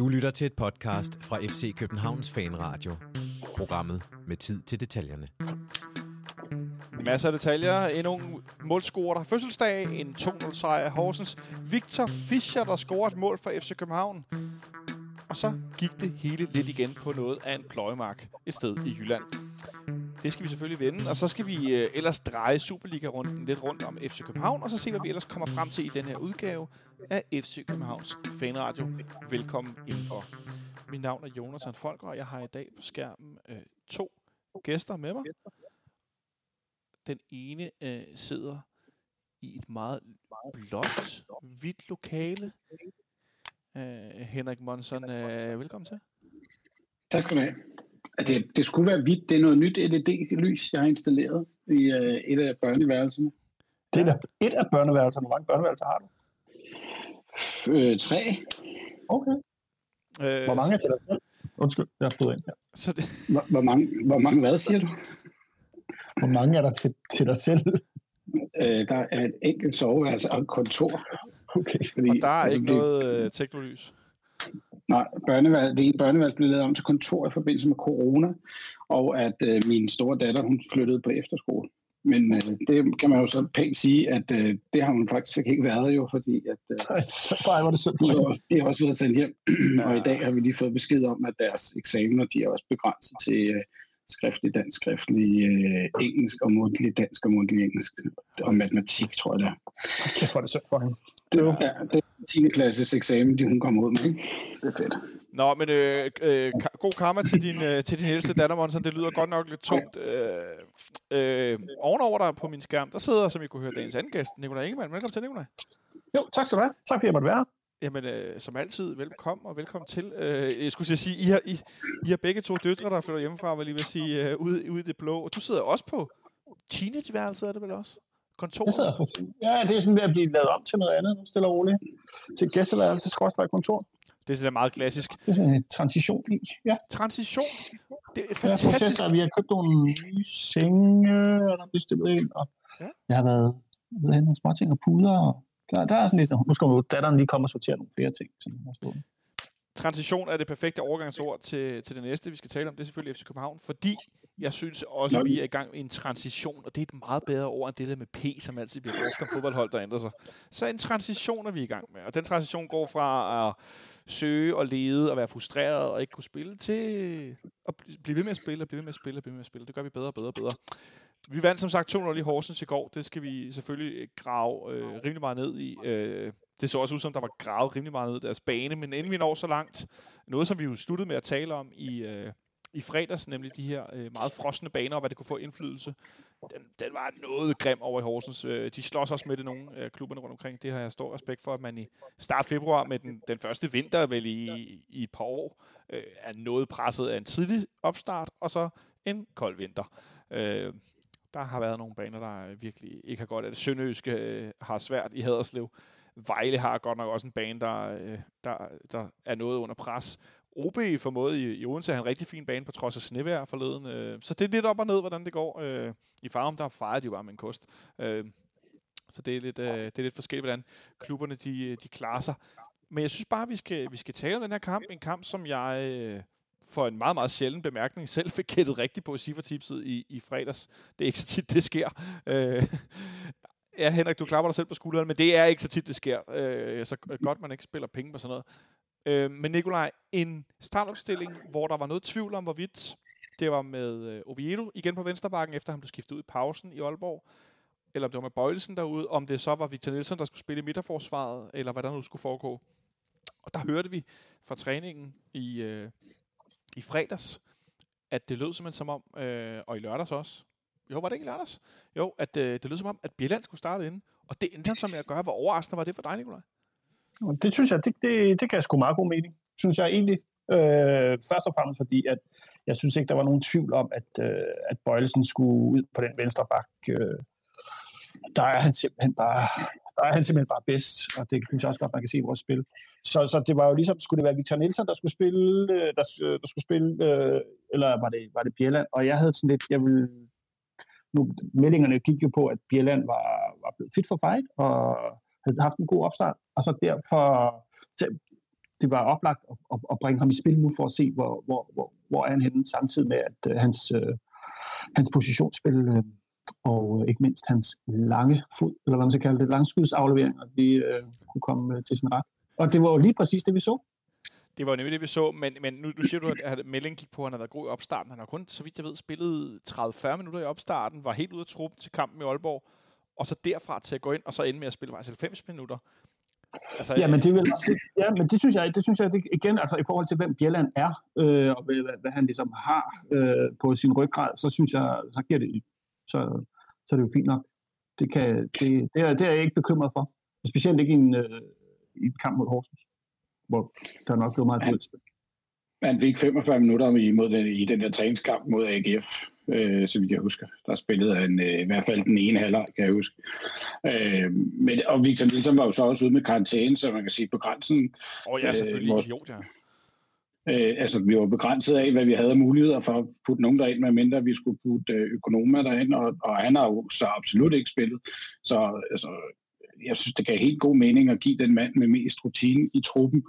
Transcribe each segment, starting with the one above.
Du lytter til et podcast fra FC Københavns Fanradio. Programmet med tid til detaljerne. Masser af detaljer. En ung målscorer, der har fødselsdag. En 2-0 sejr af Horsens. Victor Fischer, der scorer et mål for FC København. Og så gik det hele lidt igen på noget af en pløjemark et sted i Jylland. Det skal vi selvfølgelig vende, og så skal vi øh, ellers dreje Superliga-runden lidt rundt om FC København, og så se, hvad vi ellers kommer frem til i den her udgave af FC Københavns Fanradio. Velkommen ind og mit navn er Jonathan Folker, og jeg har i dag på skærmen øh, to gæster med mig. Den ene øh, sidder i et meget blåt, hvidt lokale. Øh, Henrik Monson, øh, velkommen til. Tak skal du have. Det, det skulle være hvidt. Det er noget nyt LED-lys, jeg har installeret i uh, et af børneværelserne. Det er et af børneværelserne. Hvor mange børneværelser har du? Øh, tre. Okay. Øh, hvor mange er til dig selv? Undskyld, jeg har ind her. Så det... hvor, hvor, mange, hvor mange hvad, siger du? Hvor mange er der til, til dig selv? Øh, der er et enkelt soveværelse og et kontor. Okay. Fordi, og der er altså, ikke det... noget øh, teknolys? Nej, børnevalg, det ene børnevalg blev lavet om til kontor i forbindelse med corona, og at øh, min store datter, hun flyttede på efterskole. Men øh, det kan man jo så pænt sige, at øh, det har hun faktisk ikke været jo, fordi at, øh, Ej, var det de, har også, de har også været sendt hjem, ja. og i dag har vi lige fået besked om, at deres eksamener de er også begrænset til øh, skriftlig dansk, skriftlig øh, engelsk og mundtlig dansk og mundtlig engelsk, og matematik, tror jeg det er. Okay, for det så for hende. Det var, ja, det er 10. klasses eksamen, de hun kom ud med. Ikke? Det er fedt. Nå, men øh, øh, god karma til din, øh, til din ældste datter, Monson. Det lyder godt nok lidt tungt. Øh, øh, ovenover dig på min skærm, der sidder, som I kunne høre, dagens anden gæst, Nikolaj Ingemann. Velkommen til, Nikolaj. Jo, tak skal du have. Tak fordi jeg måtte være Jamen, øh, som altid, velkommen og velkommen til. Øh, jeg skulle sige, I har, I, I har begge to døtre, der flytter hjemmefra, vil lige vil sige, øh, ude, ude i det blå. Og du sidder også på teenageværelset, er det vel også? Kontor? Jeg sidder på, ja, det er sådan ved at blive lavet om til noget andet, nu stille og roligt. Til gæsteværelse, skråstrej kontor. Det er sådan meget klassisk. Det er sådan en transition i, ja. Transition? Det er fantastisk. Ja, processer, vi har købt nogle nye senge, og der er bestilt ind, og ja. jeg har været ved nogle små ting og puder, og der, der er sådan lidt, nu skal datteren lige komme og sortere nogle flere ting, som har stået. Transition er det perfekte overgangsord til, til det næste, vi skal tale om. Det er selvfølgelig FC København, fordi jeg synes også, at vi er i gang med en transition, og det er et meget bedre ord end det der med P, som altid bliver brugt om fodboldhold, der ændrer sig. Så en transition er vi i gang med, og den transition går fra at søge og lede og være frustreret og ikke kunne spille til at blive ved med at spille og blive ved med at spille og blive ved med at spille. Det gør vi bedre og bedre og bedre. Vi vandt som sagt 2-0 i Horsens i går. Det skal vi selvfølgelig grave øh, rimelig meget ned i. Øh, det så også ud som, der var gravet rimelig meget ned i deres bane, men inden vi når så langt, noget som vi jo sluttede med at tale om i, øh, i fredags, nemlig de her øh, meget frosne baner, og hvad det kunne få indflydelse, den, den var noget grim over i Horsens. Øh, de slås også med det nogle af klubberne rundt omkring. Det har jeg stor respekt for, at man i start februar med den, den første vinter, vel i, i et par år, øh, er noget presset af en tidlig opstart, og så en kold vinter. Øh, der har været nogle baner, der virkelig ikke har godt af det. Sønderjyske øh, har svært i Haderslev. Vejle har godt nok også en bane, der, øh, der, der er noget under pres. OB formåede i, i Odense har en rigtig fin bane på trods af snevejr forleden. Øh, så det er lidt op og ned, hvordan det går. Øh, I Farum, der fejrede de jo bare med en kost. Øh, så det er, lidt, øh, det er lidt forskelligt, hvordan klubberne de, de klarer sig. Men jeg synes bare, vi skal, vi skal tale om den her kamp. En kamp, som jeg øh, for en meget, meget sjælden bemærkning selv fik gættet rigtigt på Cifra-tipset i, i fredags. Det er ikke så tit, det sker. Øh, ja, Henrik, du klapper dig selv på skulderen, men det er ikke så tit, det sker. Øh, så godt, man ikke spiller penge på sådan noget. Øh, men Nikolaj, en startopstilling, hvor der var noget tvivl om, hvorvidt det var med øh, Oviedo igen på venstrebakken, efter han blev skiftet ud i pausen i Aalborg, eller om det var med Bøjelsen derude, om det så var Victor Nielsen, der skulle spille i midterforsvaret, eller hvad der nu skulle foregå. Og der hørte vi fra træningen i, øh, i fredags, at det lød simpelthen som om, øh, og i lørdags også, jo, var det ikke i lørdags? Jo, at øh, det lød som om, at Bjelland skulle starte ind. Og det endte han som jeg gør. Hvor overraskende var det for dig, Nikolaj? Det synes jeg, det, det, det kan jeg sgu meget god mening. Synes jeg egentlig. Øh, først og fremmest fordi, at jeg synes ikke, der var nogen tvivl om, at, øh, at Bøjelsen skulle ud på den venstre bak. Øh, der er han simpelthen bare, der er han simpelthen bare bedst, og det synes jeg også godt, man kan se i vores spil. Så, så det var jo ligesom, skulle det være Victor Nielsen, der skulle spille, øh, der, øh, der skulle spille øh, eller var det, var det Bjelland? Og jeg havde sådan lidt, jeg ville, nu, meldingerne gik jo på, at Bjelland var, var blevet fit for fight, og havde haft en god opstart, og så derfor, det var oplagt at, at, at bringe ham i spil nu for at se, hvor, hvor, hvor, hvor er han henne, samtidig med, at uh, hans, uh, hans positionsspil uh, og uh, ikke mindst hans lange fod, eller hvad man skal kalde det, langskudsafleveringer, de uh, kunne komme uh, til sin ret. Og det var jo lige præcis det, vi så. Det var nemlig det, vi så, men, men nu, nu siger du, at Melling gik på, at han har været god i opstarten. Han har kun, så vidt jeg ved, spillet 30-40 minutter i opstarten, var helt ude af truppen til kampen i Aalborg, og så derfra til at gå ind, og så ende med at spille faktisk 90 minutter. Altså, ja, men det, vil, ja, men det synes jeg, det synes jeg det, igen, altså i forhold til, hvem Bjelland er, øh, og hvad, hvad, han ligesom har øh, på sin ryggrad, så synes jeg, så giver det, så, så er det jo fint nok. Det, kan, det, det, er, det er jeg ikke bekymret for. Specielt ikke i en, øh, i en kamp mod Horsens, hvor der nok blev meget han, han fik 45 minutter imod den, i den der træningskamp mod AGF, øh, så vidt jeg husker. Der spillede han øh, i hvert fald den ene halvleg, kan jeg huske. Øh, men, og Victor Nielsen var jo så også ude med karantæne, så man kan sige på grænsen. Åh oh, ja, selvfølgelig. Øh, vores, idiot, ja. Øh, altså, vi var begrænset af, hvad vi havde muligheder for at putte nogen derind, medmindre vi skulle putte øh, økonomer derind, og, og han har jo så absolut ikke spillet. Så altså, jeg synes, det kan helt god mening at give den mand med mest rutine i truppen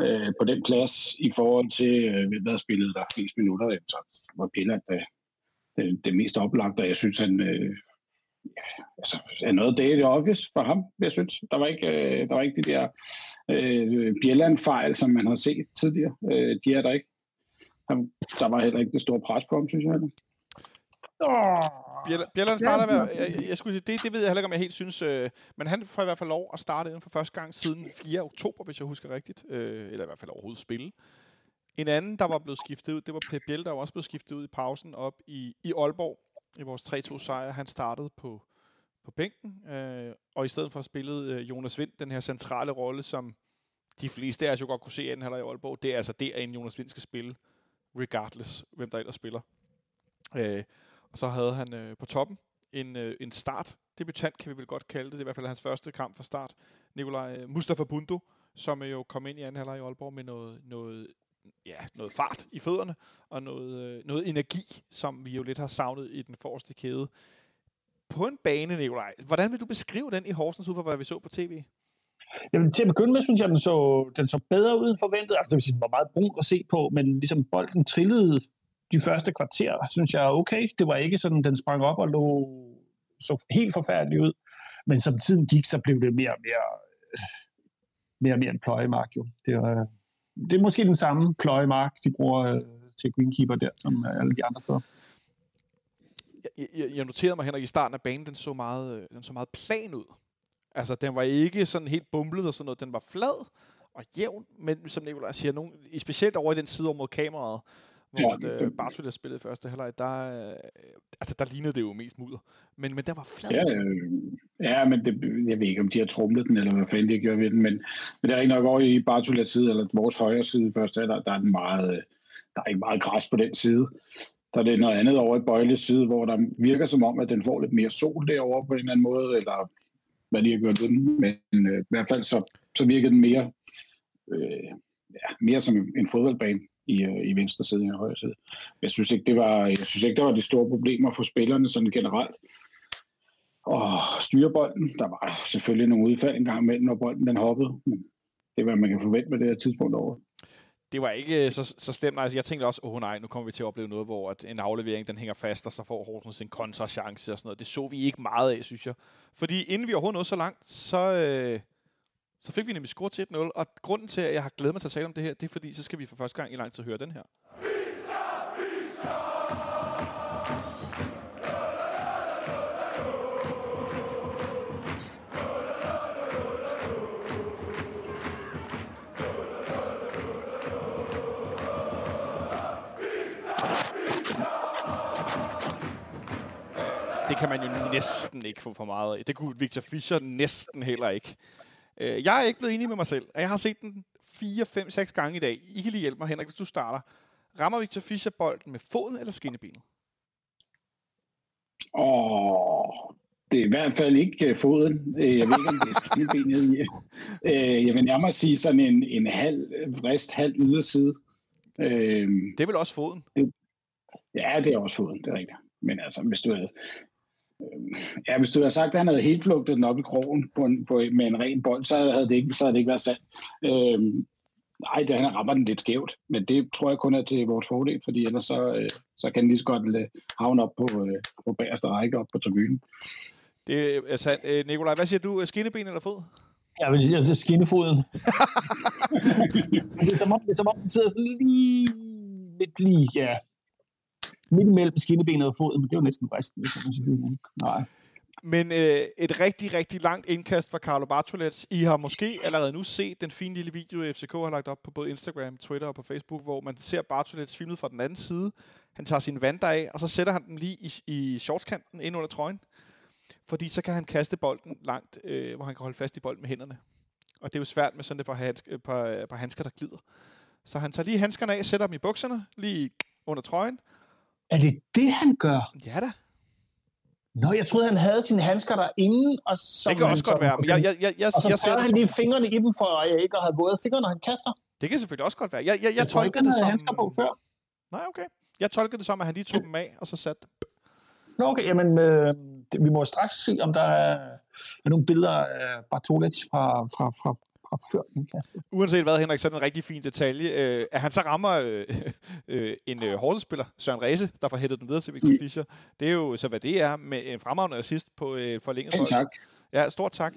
øh, på den plads i forhold til, øh, hvem der har spillet der flest minutter. Så var Piller det, det, det mest oplagte, og jeg synes, han øh, ja, altså, er noget det er obvious for ham, jeg synes. Der var ikke, øh, der var ikke de der øh, Bjelland-fejl, som man har set tidligere. Øh, de er der ikke. Han, der var heller ikke det store pres på ham, synes jeg. Bjelland starter hver, jeg, jeg, skulle sige, det, det ved jeg heller ikke, om jeg helt synes, øh, men han får i hvert fald lov at starte inden for første gang siden 4. oktober, hvis jeg husker rigtigt, øh, eller i hvert fald overhovedet spille. En anden, der var blevet skiftet ud, det var Pep Biel, der var også blevet skiftet ud i pausen op i, i Aalborg, i vores 3-2 sejr. Han startede på, på bænken, øh, og i stedet for spillede øh, Jonas Vind den her centrale rolle, som de fleste af os jo godt kunne se anden halvleg i Aalborg. Det er altså der, en Jonas Vind skal spille, regardless hvem der ellers spiller. Øh, og så havde han øh, på toppen en, øh, en start debutant, kan vi vel godt kalde det. Det er i hvert fald hans første kamp fra start. Nikolaj øh, Mustafa Bundo, som øh, jo kom ind i anden halvleg i Aalborg med noget, noget, ja, noget fart i fødderne og noget, øh, noget energi, som vi jo lidt har savnet i den forreste kæde. På en bane, Nikolaj, hvordan vil du beskrive den i Horsens ud fra, hvad vi så på tv? Jamen, til at begynde med, synes jeg, den så, den så bedre ud end forventet. Altså, det vil sige, den var meget brun at se på, men ligesom bolden trillede de første kvarter, synes jeg er okay. Det var ikke sådan, den sprang op og lå så helt forfærdeligt ud. Men som tiden gik, så blev det mere og mere, øh, mere, og mere en pløjemark. Jo. Det, var, øh, det er måske den samme pløjemark, de bruger øh, til greenkeeper der, som øh, alle de andre steder. Jeg, jeg, jeg noterede mig, Henrik, i starten af banen, den så meget, øh, den så meget plan ud. Altså, den var ikke sådan helt bumlet og sådan noget. Den var flad og jævn, men som Nicolaj siger, nogen, specielt over i den side over mod kameraet, hvor ja, øh, Bartu, der spillede første halvleg, der, øh, altså, der lignede det jo mest mudder. Men, men der var flad. Ja, øh, ja men det, jeg ved ikke, om de har trumlet den, eller hvad fanden de gjort ved den, men, men det er ikke nok over i Bartulas side, eller vores højre side første halvleg, der er den meget, øh, der er ikke meget græs på den side. Der er det noget andet over i Bøjles side, hvor der virker som om, at den får lidt mere sol derovre på en eller anden måde, eller hvad de har gjort ved den. Men øh, i hvert fald så, så virker den mere, øh, ja, mere som en fodboldbane i, øh, i venstre side i højre side. Jeg synes ikke, det var, jeg synes ikke, der var de store problemer for spillerne sådan generelt. Og styre bolden. Der var selvfølgelig nogle udfald en gang imellem, når bolden den hoppede. Men det er, hvad man kan forvente med det her tidspunkt over. Det var ikke øh, så, så slemt. Altså, jeg tænkte også, åh oh, nej, nu kommer vi til at opleve noget, hvor at en aflevering den hænger fast, og så får Horsens en kontrachance og sådan noget. Det så vi ikke meget af, synes jeg. Fordi inden vi overhovedet nåede så langt, så, øh, så fik vi nemlig score til 1-0, og grunden til, at jeg har glædet mig til at tale om det her, det er fordi, så skal vi for første gang i lang tid høre den her. Det kan man jo næsten ikke få for meget af. Det kunne Victor Fischer næsten heller ikke. Øh, jeg er ikke blevet enig med mig selv, jeg har set den 4, 5, 6 gange i dag. I kan lige hjælpe mig, Henrik, hvis du starter. Rammer Victor Fischer bolden med foden eller skinnebenet? Åh, det er i hvert fald ikke uh, foden. Øh, jeg ved ikke, om det er skinnebenet. uh, jeg vil nærmere sige sådan en, en halv vrist, halv yderside. Det er vel også foden? Ja, det er også foden, det er rigtigt. Men altså, hvis du havde, Ja, hvis du havde sagt, at han havde helt flugtet den op i krogen på en, på, med en ren bold, så havde det ikke, så havde det ikke været sandt. Øhm, Nej, det, han rammer den lidt skævt, men det tror jeg kun er til vores fordel, fordi ellers så, øh, så kan den lige så godt øh, havne op på, øh, på bagerste række op på tribunen. Det er sandt. Øh, Nikolaj, hvad siger du? Skinneben eller fod? Jeg vil sige, at det er skinnefoden. det, er som om, det er som om, den sidder sådan lige, lidt lige, ja, midt imellem skinnebenet og foden, men det var næsten resten, hvis. Altså, nej. Men øh, et rigtig, rigtig langt indkast fra Carlo Bartolets. I har måske allerede nu set den fine lille video, FCK har lagt op på både Instagram, Twitter og på Facebook, hvor man ser Bartolets filmet fra den anden side. Han tager sin vand af, og så sætter han den lige i, i shortskanten ind under trøjen. Fordi så kan han kaste bolden langt, øh, hvor han kan holde fast i bolden med hænderne. Og det er jo svært med sådan et par, handsk- par, par handsker, der glider. Så han tager lige handskerne af, sætter dem i bukserne, lige under trøjen. Er det det, han gør? Ja da. Nå, jeg troede, han havde sine handsker derinde. Og så Det kan også godt være, men jeg, jeg, jeg, jeg, og så jeg ser han lige fingrene i dem, for at jeg ikke har våde fingre, når han kaster. Det kan selvfølgelig også godt være. Jeg, jeg, jeg, Jeg tror ikke, han det havde som... handsker på før. Nej, okay. Jeg tolker det som, at han lige tog dem af, og så satte dem. Nå, okay, jamen, øh, vi må straks se, om der er, er nogle billeder af Bartolets fra, fra, fra, før indkastet. Uanset hvad, Henrik, så er det en rigtig fin detalje. Øh, at han så rammer øh, øh, en øh, Horsens-spiller, Søren Ræse, der får hættet den videre til Victor Mm. Fischer. Det er jo så, hvad det er, med en fremragende assist på øh, forlænget Ja, tak. Ja, stort tak.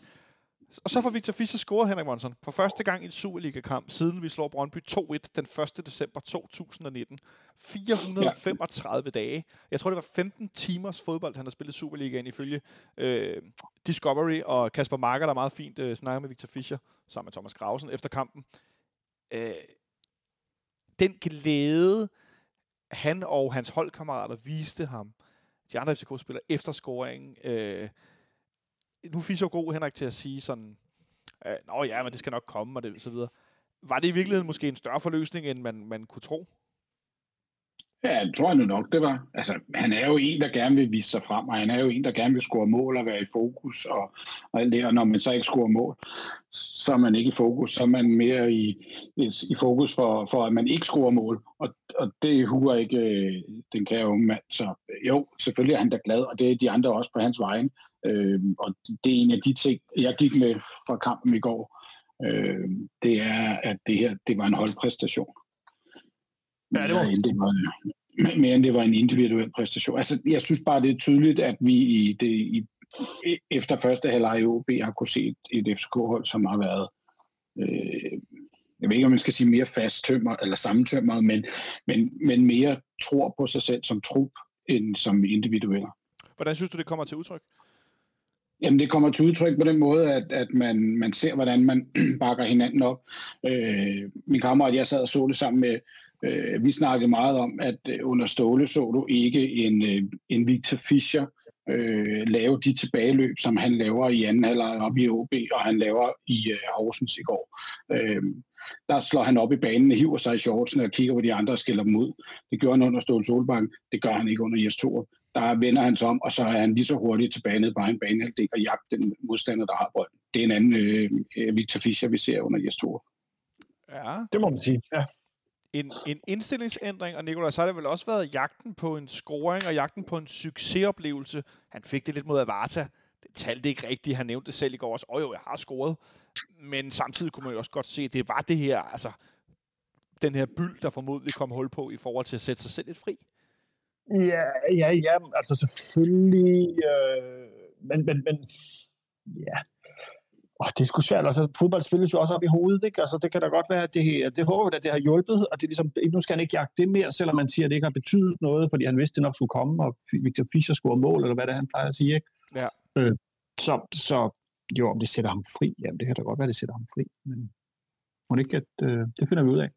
Og så får Victor Fischer scoret, Henrik Monsen, for første gang i en Superliga-kamp, siden vi slår Brøndby 2-1 den 1. december 2019. 435 ja. dage. Jeg tror, det var 15 timers fodbold, han har spillet Superligaen ifølge øh, Discovery, og Kasper Marker, der meget fint øh, snakker med Victor Fischer, sammen med Thomas Grausen efter kampen. Øh, den glæde, han og hans holdkammerater viste ham, de andre FCK-spillere, efter scoringen, øh, nu er jo god, Henrik, til at sige sådan, øh, nå ja, men det skal nok komme, og det, så videre. Var det i virkeligheden måske en større forløsning, end man, man kunne tro? Ja, det tror jeg nu nok, det var. Altså, han er jo en, der gerne vil vise sig frem, og han er jo en, der gerne vil score mål og være i fokus, og, og alt det, og når man så ikke scorer mål, så er man ikke i fokus, så er man mere i, i, i fokus for, for, at man ikke scorer mål, og, og det huer ikke øh, den kære unge mand, så øh, jo, selvfølgelig er han da glad, og det er de andre også på hans vejen, øh, og det er en af de ting, jeg gik med fra kampen i går, øh, det er, at det her, det var en holdpræstation. Ja, det var- Mere end det var, mere end det var en individuel præstation. Altså, jeg synes bare, det er tydeligt, at vi i det, i, efter første halvleg i OB har kunne se et, et FCK-hold, som har været, øh, jeg ved ikke, om man skal sige mere fasttømmer eller sammentømmer, men, men, men mere tror på sig selv som trup, end som individueller. Hvordan synes du, det kommer til udtryk? Jamen, det kommer til udtryk på den måde, at, at man, man ser, hvordan man bakker hinanden op. Øh, min kammerat, jeg sad og så det sammen med, øh, vi snakkede meget om, at øh, under Ståle så du ikke en, øh, en Victor Fischer øh, lave de tilbageløb, som han laver i anden halvleg op i OB, og han laver i øh, Horsens i går. Øh, der slår han op i banen, hiver sig i shortsen og kigger på de andre og skiller dem ud. Det gør han under Ståle Solbakken, det gør han ikke under Jes Torup der vender han sig om, og så er han lige så hurtigt tilbage ned på egen banehalvdel og jagter den modstander, der har bolden. Det er en anden øh, Victor Fischer, vi ser under Jes Torup. Ja. Det må man sige, ja. En, en indstillingsændring, og Nikolaj, så har det vel også været jagten på en scoring og jagten på en succesoplevelse. Han fik det lidt mod Avarta. Det talte ikke rigtigt. Han nævnte det selv i går også. Åh jo, jeg har scoret. Men samtidig kunne man jo også godt se, at det var det her, altså den her byld, der formodentlig kom hul på i forhold til at sætte sig selv lidt fri. Ja, ja, ja, altså selvfølgelig, øh, men, men, men, ja, oh, det er sgu svært, altså fodbold spilles jo også op i hovedet, ikke? Altså det kan da godt være, at det, det håber vi at det har hjulpet, og det er ligesom, nu skal han ikke jagte det mere, selvom man siger, at det ikke har betydet noget, fordi han vidste, det nok skulle komme, og Victor Fischer skulle mål, eller hvad det er, han plejer at sige, ikke? Ja. Øh, så, så jo, om det sætter ham fri, jamen det kan da godt være, det sætter ham fri, men må det ikke, at øh, det finder vi ud af.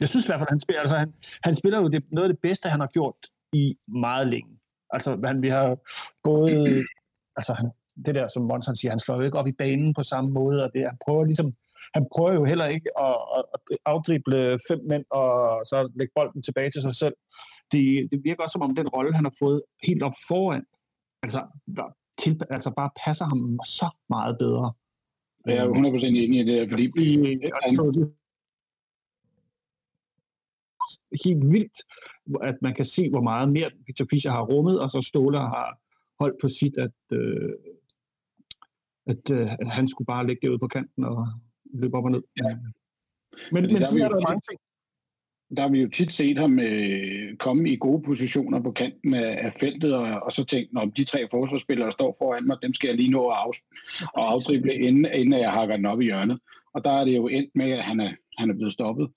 Jeg synes i hvert fald, at han spiller, altså han, han spiller jo det, noget af det bedste, han har gjort i meget længe. Altså, han, vi har både, altså han, det der, som Monson siger, han slår jo ikke op i banen på samme måde, og det, han prøver ligesom, han prøver jo heller ikke at, at, afdrible fem mænd, og så lægge bolden tilbage til sig selv. Det, det virker også som om den rolle, han har fået helt op foran, altså, der, til, altså bare passer ham så meget bedre. Jeg er 100% enig i det, fordi han, helt vildt, at man kan se, hvor meget mere Victor Fischer har rummet, og så Ståle har holdt på sit, at, øh, at, øh, han skulle bare lægge det ud på kanten og løbe op og ned. Ja. Men, men sådan er der mange ting der har vi jo tit set ham øh, komme i gode positioner på kanten af, af feltet, og, og så tænkt, når de tre forsvarsspillere, der står foran mig, dem skal jeg lige nå at, af, at afdrible, inden, inden jeg hakker den op i hjørnet. Og der er det jo endt med, at han er, han er blevet stoppet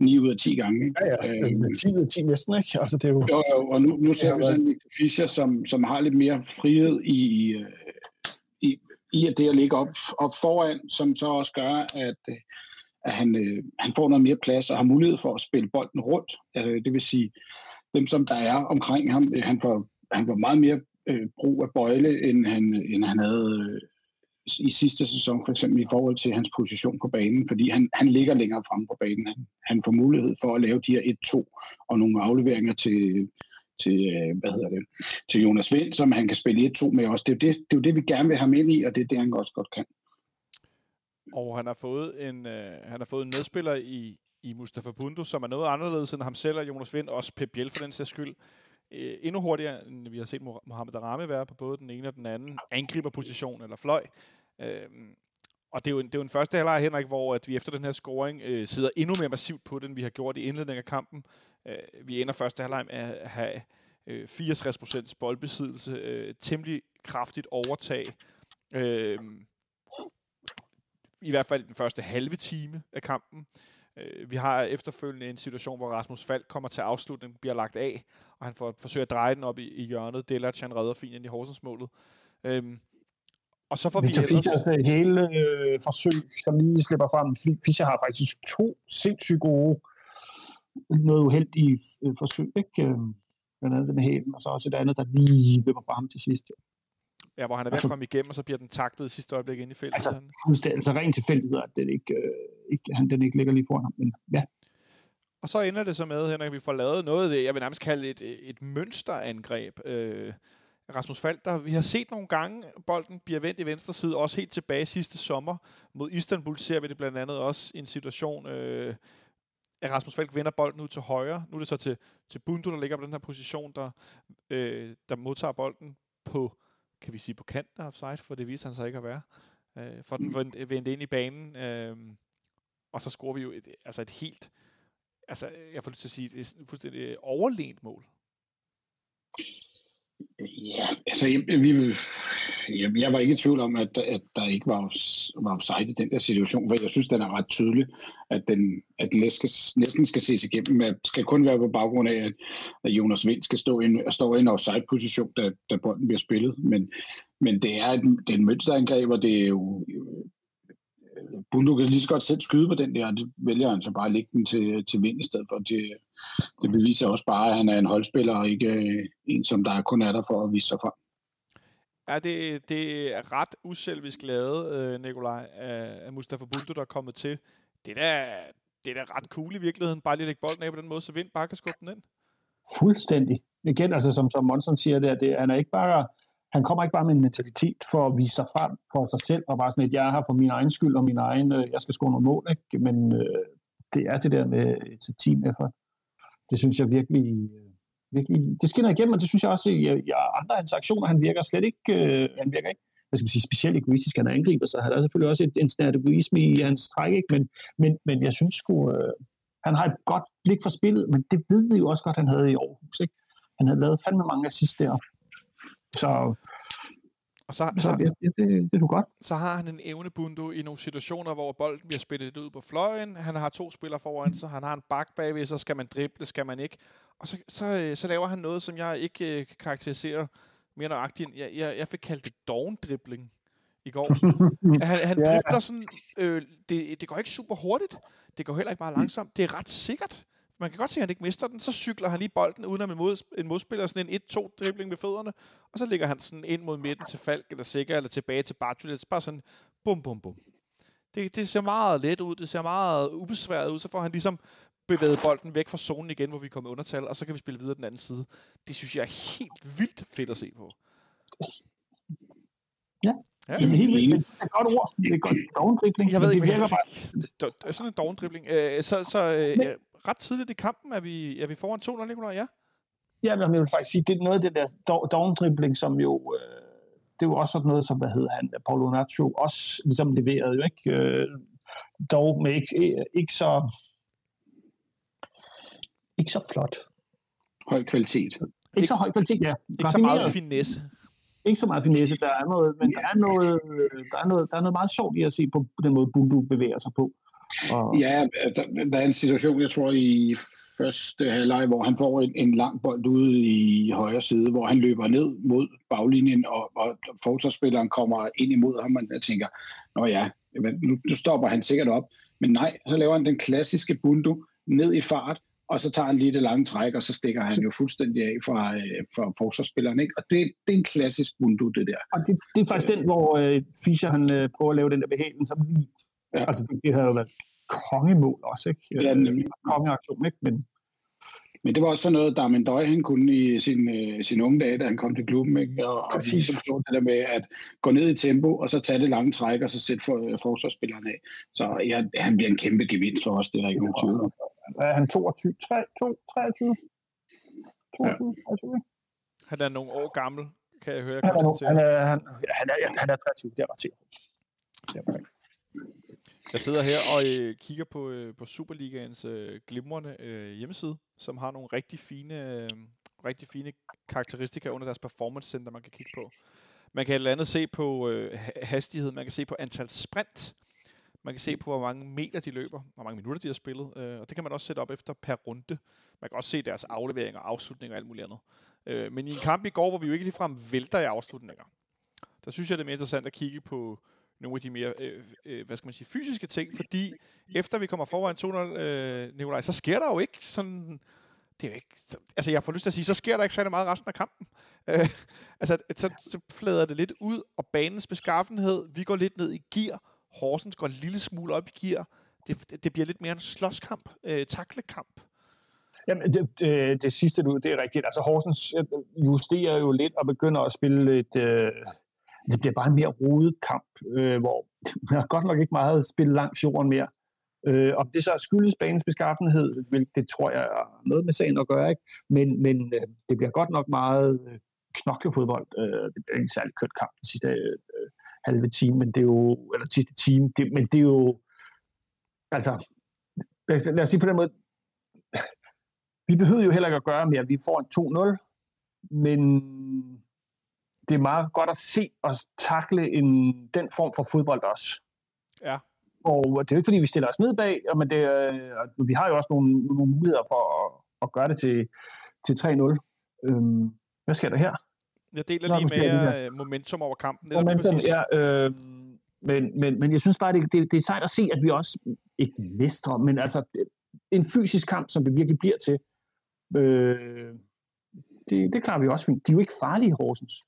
9 ud af 10 gange. Ikke? Ja, ja. Øh, 10 ud af 10 næsten, ikke? Altså, det er jo... Jo, jo, og nu, nu ser vi sådan Victor Fischer, som, som har lidt mere frihed i, øh, i, i at det at ligge op, op foran, som så også gør, at, øh, at han, øh, han får noget mere plads og har mulighed for at spille bolden rundt. Øh, det vil sige, dem som der er omkring ham, øh, han, får, han får meget mere øh, brug af bøjle, end han, end han havde øh, i sidste sæson, for eksempel i forhold til hans position på banen, fordi han, han ligger længere fremme på banen. Han, han får mulighed for at lave de her 1-2 og nogle afleveringer til, til, øh, hvad hedder det, til Jonas Vind, som han kan spille 1-2 med også. Det er, det, det er jo det, vi gerne vil have med ind i, og det er det, han også godt kan. Og han har fået en, øh, han har fået en medspiller i, i Mustafa Bundu, som er noget anderledes end ham selv og Jonas Vind, også Pep Biel for den sags skyld. Øh, endnu hurtigere, end vi har set Mohamed Arame være på både den ene og den anden angriberposition eller fløj. Øh, og det er, jo en, det er jo en første halvleg, Henrik, hvor at vi efter den her scoring øh, sidder endnu mere massivt på den, vi har gjort i indledningen af kampen. Øh, vi ender første halvleg med at have øh, 64% boldbesiddelse, øh, temmelig kraftigt overtag. Øh, i hvert fald den første halve time af kampen. Øh, vi har efterfølgende en situation, hvor Rasmus Falk kommer til afslutning, bliver lagt af, og han får forsøger at dreje den op i, i hjørnet. Della han redder fint ind i Horsensmålet. Øhm, og så får vi ellers... Fischers hele øh, forsøg, som lige slipper frem. Fischer har faktisk to sindssygt gode, noget uheldige øh, forsøg, ikke? Øh, blandt andet med hælen, og så også et andet, der lige løber frem til sidst. Ja, hvor han er ved altså, at komme igennem, og så bliver den taktet i sidste øjeblik ind i feltet. Altså, fuldstændig, altså rent tilfældighed, at den ikke, øh, ikke, han, den ikke ligger lige foran ham. Men, ja. Og så ender det så med, Henrik, at vi får lavet noget af det, jeg vil nærmest kalde et, et mønsterangreb. Øh, Rasmus Falter, vi har set nogle gange, bolden bliver vendt i venstre side, også helt tilbage sidste sommer. Mod Istanbul ser vi det blandt andet også i en situation, øh, Rasmus Falk vender bolden ud til højre. Nu er det så til, til Bundu, der ligger på den her position, der, øh, der modtager bolden på kan vi sige, på kanten af offside, for det viser han sig ikke at være. Øh, for den vendte vendt ind i banen, øh, og så scorer vi jo et, altså et helt, altså jeg får lyst til at sige, et fuldstændig overlænt mål. Ja, altså vi, jeg, jeg var ikke i tvivl om, at, at der ikke var, var offside i den der situation, for jeg synes, den er ret tydelig, at den, at den næsten, skal, næsten skal ses igennem. Det skal kun være på baggrund af, at, at Jonas Vind skal stå, i en, stå i en offside-position, da, da bolden bliver spillet. Men, men det er et, det er et mønsterangreb, og det er jo øh, Bundu kan lige så godt selv skyde på den der, og det vælger han så bare at lægge den til, til vind i stedet for. Det, det beviser også bare, at han er en holdspiller, og ikke øh, en, som der kun er der for at vise sig frem. Ja, det, det er ret uselvisk lavet, øh, Nikolaj, af, af Mustafa Bundu, der er kommet til. Det er det er da ret cool i virkeligheden, bare lige lægge bolden af på den måde, så Vind bare kan skubbe den ind. Fuldstændig. Igen, altså som, som Monson siger der, det, han er ikke bare han kommer ikke bare med en mentalitet for at vise sig frem for sig selv, og bare sådan, at jeg er her for min egen skyld, og min egen, øh, jeg skal score nogle mål, ikke? men øh, det er det der med øh, et team effort. Det synes jeg virkelig, øh, virkelig, det skinner igennem, og det synes jeg også, i, i andre af hans aktioner, han virker slet ikke, øh, han virker ikke, hvad skal man sige, specielt egoistisk, han er angriber, så han er selvfølgelig også et, en snært egoisme i hans træk, ikke? Men, men, men jeg synes sgu, øh, han har et godt blik for spillet, men det ved vi jo også godt, han havde i Aarhus, ikke? Han havde lavet fandme mange assist der, så, og så, så, så det, det, det, det godt. Så har han en evnebundo i nogle situationer, hvor bolden bliver spillet ud på fløjen. Han har to spillere foran sig. Han har en bak bagved, så skal man drible, skal man ikke. Og så, så, øh, så laver han noget, som jeg ikke øh, kan karakterisere mere nøjagtigt. Jeg, jeg, jeg fik kaldt det doven-dribling i går. han han ja. dribler sådan, øh, det, det går ikke super hurtigt. Det går heller ikke meget langsomt. Det er ret sikkert man kan godt se, at han ikke mister den, så cykler han lige bolden uden en, mod, en modspiller, sådan en 1-2 dribling med fødderne, og så ligger han sådan ind mod midten til Falk, eller Sikker, eller tilbage til Bartulic, bare sådan bum, bum, bum. Det, det ser meget let ud, det ser meget ubesværet ud, så får han ligesom bevæget bolden væk fra zonen igen, hvor vi kommer undertal, og så kan vi spille videre den anden side. Det synes jeg er helt vildt fedt at se på. Ja, Ja, det er helt vildt. Det er et godt ord. Det er godt down-dribling. Jeg ved ikke, hvad det er. Sådan en down-dribling. Øh, så så øh, ret tidligt i kampen er vi, er vi foran 2-0, Nicolaj, ja? Ja, men jeg vil faktisk sige, det er noget af det der down-dribling, som jo, øh, det er jo også sådan noget, som, hvad hedder han, Paulo Nacho også ligesom leverede jo, ikke? Øh, dog med ikke, ikke så ikke så flot. Høj kvalitet. Ikke, ikke så høj kvalitet, ja. Ikke så meget finesse. Ikke så meget finesse. Der er noget, men der er noget, der er noget, der er noget meget sjovt i at se på den måde, Bundu bevæger sig på. Og... Ja, der, der er en situation, jeg tror, i første halvleg, hvor han får en, en lang bold ude i højre side, hvor han løber ned mod baglinjen, og, og forsvarsspilleren kommer ind imod ham, og jeg tænker, nå ja, nu, nu stopper han sikkert op. Men nej, så laver han den klassiske bundu ned i fart, og så tager han lige det lange træk, og så stikker han jo fuldstændig af fra, øh, fra forsvarsspilleren. Ikke? Og det, det er en klassisk bundu, det der. Og det, det er faktisk den, hvor øh, Fischer han, øh, prøver at lave den der behagen, som vi... Ja. Altså, det, det havde jo været kongemål også, ikke? Ja, nemlig. Kongeaktion, ikke? Men, men det var også sådan noget, der Darmen Døj, han kunne i sin, øh, sin unge dage, da han kom til klubben, ikke? Og, og ligesom så det der med at gå ned i tempo, og så tage det lange træk, og så sætte for, øh, forsvarsspilleren af. Så ja, han bliver en kæmpe gevinst for os, det er der ikke nogen tvivl Er han 22? 3, 2, 23? 22, ja. Han er nogle år gammel, kan jeg høre. Jeg han, er, han, er, han, han, er, han er 23, det er ret sikkert. Jeg sidder her og øh, kigger på, øh, på Superligaens øh, glimrende øh, hjemmeside, som har nogle rigtig fine, øh, rigtig fine karakteristika under deres performance center, man kan kigge på. Man kan blandt andet se på øh, hastighed, man kan se på antal sprint, man kan se på, hvor mange meter de løber, hvor mange minutter de har spillet, øh, og det kan man også sætte op efter per runde. Man kan også se deres afleveringer, afslutninger og alt muligt andet. Øh, men i en kamp i går, hvor vi jo ikke ligefrem vælter i afslutninger, der synes jeg, det er mere interessant at kigge på nogle af de mere, øh, øh, hvad skal man sige, fysiske ting, fordi efter vi kommer foran 2-0, øh, Nikolaj, så sker der jo ikke sådan, det er jo ikke, så, altså jeg får lyst til at sige, så sker der ikke særlig meget resten af kampen. Øh, altså, så, så flader det lidt ud, og banens beskaffenhed, vi går lidt ned i gear, Horsens går en lille smule op i gear, det, det bliver lidt mere en slåskamp, øh, taklekamp. Jamen, det, det, det sidste du, det er rigtigt. Altså Horsens øh, justerer jo lidt og begynder at spille et, øh, det bliver bare en mere rodet kamp, øh, hvor man har godt nok ikke meget spillet langs jorden mere. Øh, om det så skyldes banens beskaffenhed, det tror jeg er noget med sagen at gøre, ikke? men, men øh, det bliver godt nok meget øh, knoklefodbold. Øh, det bliver ikke særlig kørt kamp den sidste øh, halve time, men det er jo, eller sidste time, det, men det er jo, altså, lad os, lad os sige på den måde, vi behøver jo heller ikke at gøre mere. Vi får en 2-0, men det er meget godt at se os takle en, den form for fodbold også. Ja. Og det er jo ikke, fordi vi stiller os ned bag, men det, øh, vi har jo også nogle, nogle muligheder for at, at gøre det til, til 3-0. Øhm, hvad sker der her? Jeg deler Nå, lige med uh, momentum over kampen. Det momentum, præcis. ja. Øh, men, men, men jeg synes bare, det, det, det er sejt at se, at vi også ikke mestre, men altså en fysisk kamp, som det virkelig bliver til, øh, det, det klarer vi også fint. De er jo ikke farlige, Horsens.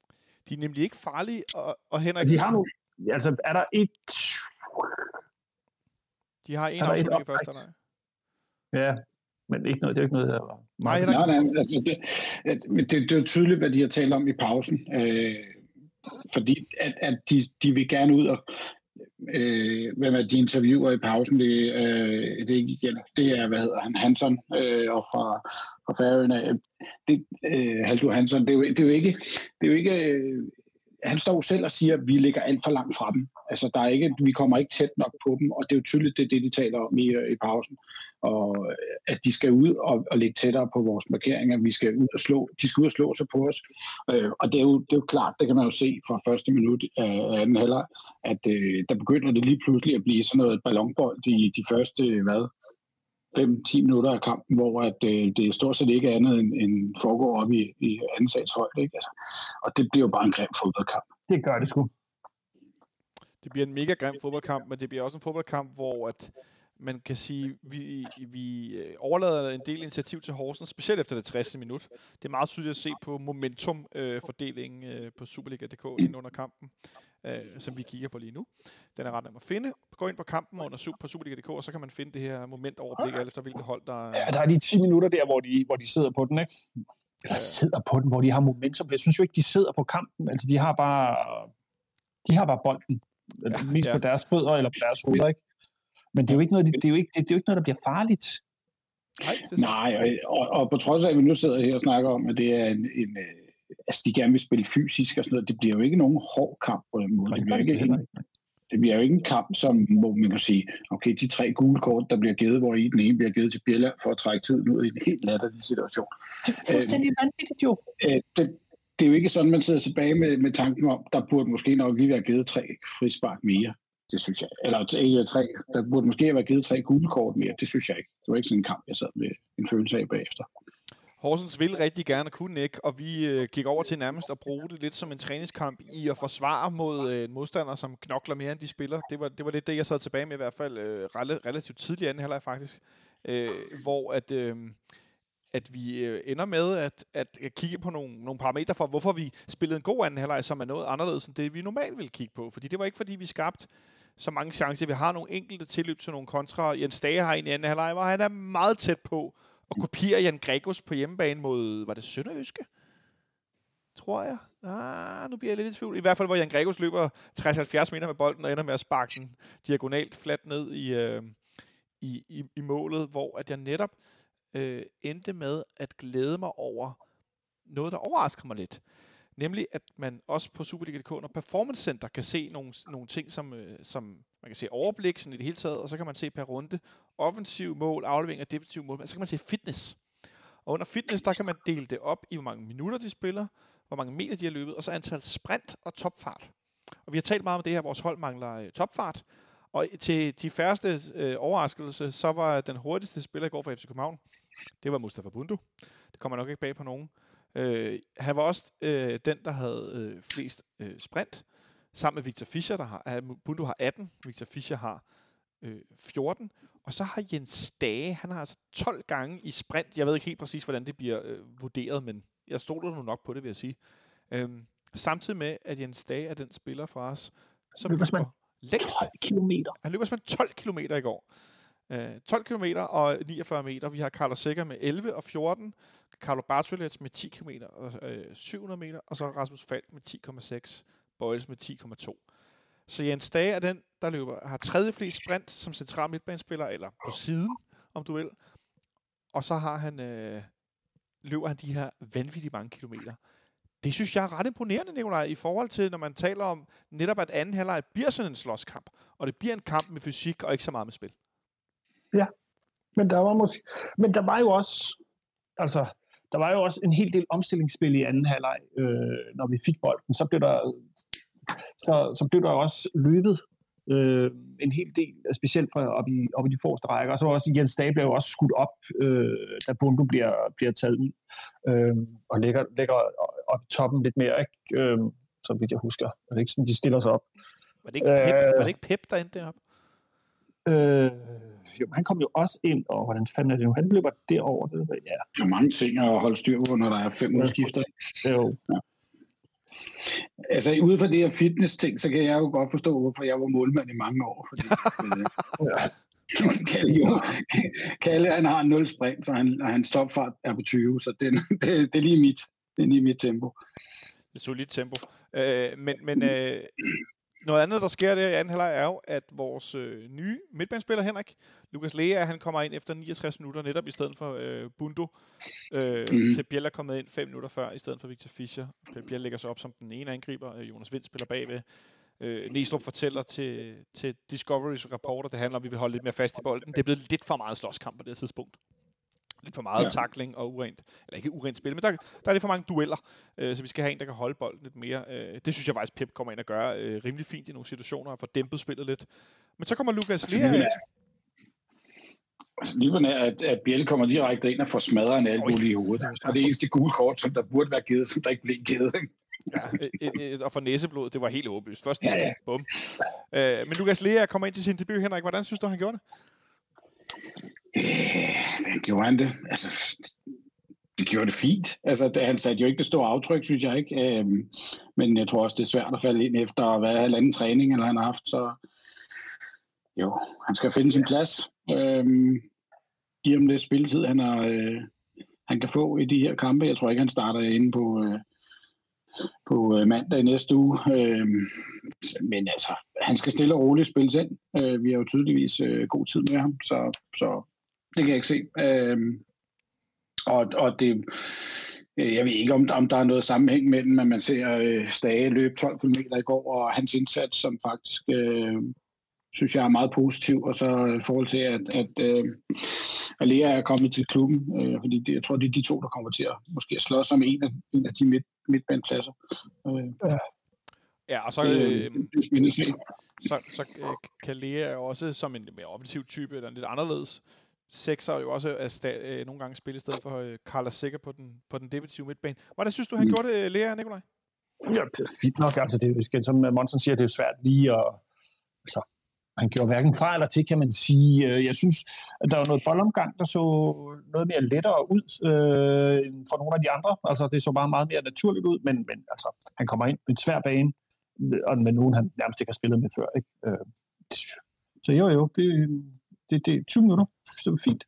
De er nemlig ikke farlige, og, og Henrik... De har nogle... Altså, er der et... De har en afslutning i første nej. Ja, men ikke noget, det er ikke noget, der. Nej, nej, nej, altså det, det, det, er jo tydeligt, hvad de har talt om i pausen. Øh, fordi at, at de, de vil gerne ud og øh, hvem er de interviewer i pausen, det, øh, det, er ikke, det er, hvad hedder han, Hansen, øh, og fra, fra Færøerne. Det, øh, Haldur Hansen, det er, jo, det er jo ikke, det er jo ikke øh, han står selv og siger, at vi ligger alt for langt fra dem. Altså, der er ikke, vi kommer ikke tæt nok på dem, og det er jo tydeligt, det er det, de taler om i, øh, i pausen. Og øh, at de skal ud og, og ligge tættere på vores markeringer. Vi skal ud og slå, de skal ud og slå sig på os. Øh, og det er, jo, det er jo klart, det kan man jo se fra første minut af anden halvleg, at øh, der begynder det lige pludselig at blive sådan noget ballonbold i de første, hvad, 5-10 minutter af kampen, hvor at, øh, det stort set ikke er andet end, end foregår op i, i anden sags højde. Ikke? Altså, og det bliver jo bare en grim fodboldkamp. Det gør det sgu. Det bliver en mega grim fodboldkamp, men det bliver også en fodboldkamp, hvor at man kan sige, vi, vi øh, overlader en del initiativ til Horsens, specielt efter det 60. minut. Det er meget tydeligt at se på momentumfordelingen øh, på Superliga.dk ind under kampen, øh, som vi kigger på lige nu. Den er ret nem at finde. Gå ind på kampen under på Superliga.dk, og så kan man finde det her momentoverblik, alt efter hvilket hold, der er... Ja, der er de 10 minutter der, hvor de, hvor de sidder på den, ikke? Eller sidder på den, hvor de har momentum. Jeg synes jo ikke, de sidder på kampen. Altså, de har bare, de har bare bolden. Ja, mest ja. på deres fødder eller på deres hoveder, ikke? Men det er jo ikke noget, det, det er jo ikke, det, det er jo ikke noget der bliver farligt. Nej, det Nej og, og på trods af, at vi nu sidder her og snakker om, at det er en, en altså de gerne vil spille fysisk og sådan noget, det bliver jo ikke nogen hård kamp på den måde. Det bliver ikke det bliver jo ikke en kamp, som, hvor man kan sige, okay, de tre gule kort, der bliver givet, hvor i den ene bliver givet til Bjella for at trække tiden ud i en helt latterlig situation. Det er fuldstændig øh, vanvittigt jo. Øh, det, det er jo ikke sådan, man sidder tilbage med, med tanken om, der burde måske nok lige være givet tre frispark mere. Det synes jeg. Eller ikke tre. Der burde måske have været givet tre gule kort mere. Det synes jeg ikke. Det var ikke sådan en kamp, jeg sad med en følelse af bagefter. Horsens vil rigtig gerne kunne ikke, og vi øh, gik over til nærmest at bruge det lidt som en træningskamp i at forsvare mod øh, en modstander, som knokler mere end de spiller. Det var, det var lidt det, jeg sad tilbage med i hvert fald øh, relativt tidligt anden halvleg faktisk, øh, hvor at... Øh, at vi øh, ender med at, at kigge på nogle, nogle parametre for, hvorfor vi spillede en god anden halvleg, som er noget anderledes end det, vi normalt vil kigge på. Fordi det var ikke, fordi vi skabte så mange chancer. Vi har nogle enkelte tilløb til nogle kontra. Jens Dage har en i anden halvleg, hvor han er meget tæt på og kopiere Jan Gregos på hjemmebane mod, var det Sønderøske? Tror jeg. Ah, nu bliver jeg lidt i tvivl. I hvert fald, hvor Jan Gregos løber 60-70 meter med bolden og ender med at sparke den diagonalt fladt ned i, øh, i, i, i målet, hvor at jeg netop øh, endte med at glæde mig over noget, der overrasker mig lidt. Nemlig, at man også på Superliga.dk og Performance Center kan se nogle, nogle ting, som, øh, som man kan se overblik sådan i det hele taget, og så kan man se per runde offensiv mål, aflevering og defensiv mål, og så kan man se fitness. Og under fitness, der kan man dele det op i, hvor mange minutter de spiller, hvor mange meter de har løbet, og så antal sprint og topfart. Og vi har talt meget om det her, vores hold mangler øh, topfart. Og til de første øh, overraskelse, så var den hurtigste spiller i går for FC København, det var Mustafa Bundu. Det kommer nok ikke bag på nogen. Øh, han var også øh, den, der havde øh, flest øh, sprint, sammen med Victor Fischer, der har, Bundu har 18, Victor Fischer har øh, 14, og så har Jens Dage, han har altså 12 gange i sprint. Jeg ved ikke helt præcis, hvordan det bliver øh, vurderet, men jeg stoler nu nok på det, vil jeg sige. Øhm, samtidig med, at Jens Dage er den spiller fra os, som løber, løber længst. 12 kilometer. Han løber simpelthen 12 kilometer i går. Øh, 12 km og 49 meter. Vi har Carlos Sækker med 11 og 14. Carlo Bartolets med 10 km og øh, 700 meter. Og så Rasmus Falk med 10,6. Bøjles med 10,2. Så Jens Dage er den, der løber, har tredje flest sprint som central midtbanespiller, eller på siden, om du vil. Og så har han, øh, løber han de her vanvittigt mange kilometer. Det synes jeg er ret imponerende, Nikolaj, i forhold til, når man taler om netop, at anden halvleg bliver sådan en slåskamp. Og det bliver en kamp med fysik og ikke så meget med spil. Ja, men der var måske, men der var jo også, altså, der var jo også en hel del omstillingsspil i anden halvleg, øh, når vi fik bolden. Så blev der, så, så blev der også løbet øh, en hel del, specielt fra op i, op i de forreste rækker. Og så var også Jens Dage blev også skudt op, øh, da Bundu bliver, bliver taget ud øh, og ligger, ligger op i toppen lidt mere, ikke? Øh, så vidt jeg husker. Er det ikke sådan, de stiller sig op? Var det ikke Pep, øh, var det ikke Pep der endte deroppe? Øh, jo, han kom jo også ind, og hvordan fanden er det nu? Han løber derover. Det, ja. Der er mange ting at holde styr på, når der er fem udskifter. Jo. Ja. Altså, ud fra det her fitness-ting, så kan jeg jo godt forstå, hvorfor jeg var målmand i mange år. Fordi, øh, ja. Kalle, jo, Kalle, han har 0 sprint, så han, hans topfart er på 20, så det, det, det er lige mit, det er lige mit tempo. Det er solidt tempo. Øh, men men øh, noget andet, der sker der i anden halvleg, er jo, at vores øh, nye midtbanespiller, Henrik, Lukas Lea, han kommer ind efter 69 minutter, netop i stedet for øh, Bundo. Øh, mm. Biel er kommet ind 5 minutter før, i stedet for Victor Fischer. Biel lægger sig op som den ene angriber, øh, Jonas Vind spiller bagved. Øh, Næstrup fortæller til, til Discovery's rapporter, det handler om, at vi vil holde lidt mere fast i bolden. Det er blevet lidt for meget slåskamp på det tidspunkt lidt for meget ja. takling og urent, eller ikke urent spil, men der, der er lidt for mange dueller, øh, så vi skal have en, der kan holde bolden lidt mere. Øh, det synes jeg faktisk, Pep kommer ind og gør øh, rimelig fint i nogle situationer, og får dæmpet spillet lidt. Men så kommer Lukas altså, Lea... Altså, lige er, at, at Biel kommer direkte ind og får smadret en albue i hovedet. Og det er eneste gule kort, som der burde være givet, som der ikke blev givet. ja, et, et, og for næseblod, det var helt åbenlyst. Først, ja, ja. bum. Øh, men Lukas Lea kommer ind til sin debut, Henrik. Hvordan synes du, han gjorde det? Øh, gjorde han det? Altså, det gjorde det fint. Altså, det, han satte jo ikke det store aftryk, synes jeg ikke. Øhm, men jeg tror også, det er svært at falde ind efter at være halvanden træning, eller han har haft, så jo, han skal finde sin plads. Øhm, give ham det spilletid, han, har, øh, han kan få i de her kampe. Jeg tror ikke, han starter inde på, øh, på øh, mandag i næste uge. Øh, men altså, han skal stille og roligt spille ind. Øh, vi har jo tydeligvis øh, god tid med ham, så, så det kan jeg ikke se. Øh, og, og det, Øh, jeg ved ikke, om, om der er noget sammenhæng mellem, at man ser øh, Stage løbe 12 km i går, og hans indsats, som faktisk øh, synes jeg er meget positiv, og så i forhold til, at, at øh, Alea er kommet til klubben, øh, fordi det, jeg tror, det er de to, der kommer til at måske slås om en af, en af de midt, midtbandpladser. Øh, ja. Ja, og så, øh, øh, så, så øh, kan Lea også som en mere offensiv type, eller en lidt anderledes sekser jo også er sta- øh, nogle gange spille i stedet for øh, Carla Sikker på den, på den defensive midtbane. Hvordan synes du, han mm. gjorde det, Lea Nikolaj? Ja, det er fint nok. Altså, det er, som Monsen siger, det er jo svært lige at... Altså, han gjorde hverken fra eller til, kan man sige. Øh, jeg synes, at der var noget boldomgang, der så noget mere lettere ud øh, for nogle af de andre. Altså, det så bare meget mere naturligt ud, men, men altså, han kommer ind på en svær bane, og med nogen, han nærmest ikke har spillet med før. Ikke? Øh, så jo, jo, det, det, det er 20 minutter. Det var fint.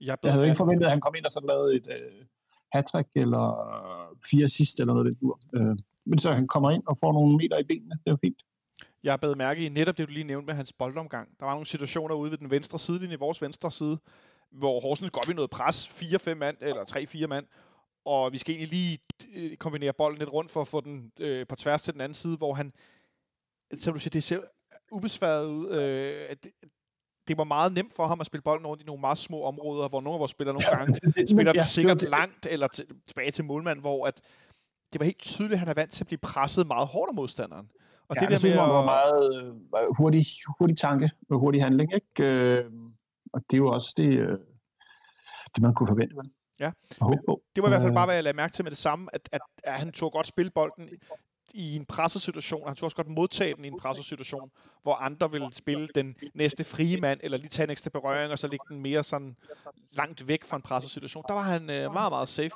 Jeg, jeg havde ikke forventet, at han kom ind og så lavede et uh, hat eller fire sidst eller noget af det Uh, men så han kommer ind og får nogle meter i benene. Det var fint. Jeg har bedt mærke i netop det, du lige nævnte med hans boldomgang. Der var nogle situationer ude ved den venstre sidelinje, vores venstre side, hvor Horsens går op i noget pres, 4-5 mand, eller 3-4 mand, og vi skal egentlig lige øh, kombinere bolden lidt rundt for at få den øh, på tværs til den anden side, hvor han, som du siger, det ser ubesværet ud. Øh, det, det var meget nemt for ham at spille bolden rundt i nogle meget små områder, hvor nogle af vores spillere nogle gange spiller ja, sikkert langt eller til, tilbage til målmand, hvor at det var helt tydeligt, at han er vant til at blive presset meget hårdt af modstanderen. Og ja, det der synes, med at... var meget øh, hurtig, hurtig tanke og hurtig handling, ikke? Øh, og det er jo også det, øh, det man kunne forvente. Vel? Ja, det var i hvert fald bare, hvad jeg lagde mærke til med det samme, at, at, at han tog godt spille bolden i en pressesituation. Han tog også godt modtage den i en pressesituation, hvor andre ville spille den næste frie mand, eller lige tage en ekstra berøring, og så ligge den mere sådan langt væk fra en pressesituation. Der var han øh, meget, meget safe.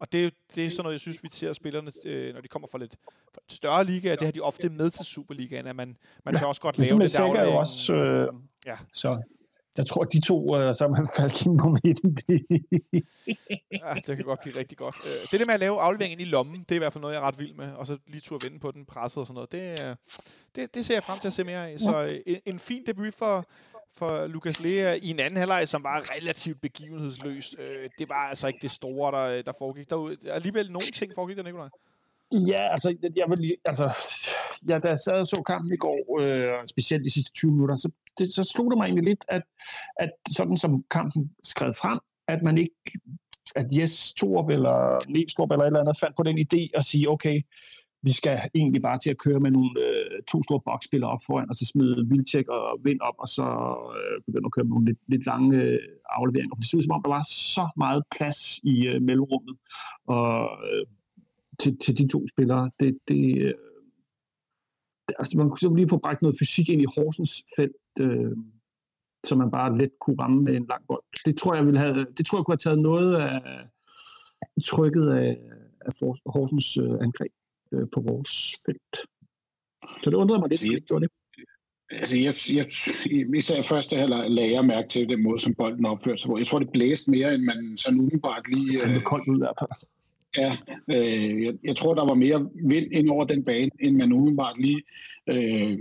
Og det, det er sådan noget, jeg synes, vi ser spillerne, øh, når de kommer fra lidt fra større liga, det har de ofte med til Superligaen, at man, man tør også godt lave det, der. Er jo også, øh, ja. så jeg tror, de to, uh, som har faldt ind på midten, det... ja, det kan godt blive rigtig godt. Uh, det der med at lave afleveringen i lommen, det er i hvert fald noget, jeg er ret vild med. Og så lige turde vende på den, presset og sådan noget. Det, uh, det, det ser jeg frem til at se mere af. Så uh, en, en fin debut for, for Lukas Lea i en anden halvleg, som var relativt begivenhedsløs. Det var altså ikke det store, der, der foregik derude. Alligevel nogle ting foregik der, Nikolaj. Ja, altså, jeg vil lige, altså, ja, da jeg sad og så kampen i går, øh, specielt de sidste 20 minutter, så, det, så slog det mig egentlig lidt, at, at sådan som kampen skred frem, at man ikke, at Jes Torp eller Nielstrup eller et eller andet fandt på den idé at sige, okay, vi skal egentlig bare til at køre med nogle øh, to store boksspillere op foran, og så smide Vildtjek og Vind op, og så øh, begynde at køre med nogle lidt, lidt lange øh, afleveringer. Det så ud som om, der var så meget plads i øh, mellemrummet, og øh, til, til de to spillere. Det, det, øh, det, altså man kunne så lige få bragt noget fysik ind i Horsens felt, øh, så man bare let kunne ramme med en lang bold. Det tror jeg, ville have, det tror jeg kunne have taget noget af trykket af, af Horsens øh, angreb øh, på vores felt. Så det undrede mig lidt, at det gjorde det. Altså, jeg, jeg, især første halvleg lagde jeg mærke til den måde, som bolden opførte sig på. Jeg tror, det blæste mere, end man sådan umiddelbart lige... Det er koldt ud i hvert fald. Ja, øh, jeg, jeg tror, der var mere vind ind over den bane, end man umiddelbart lige øh,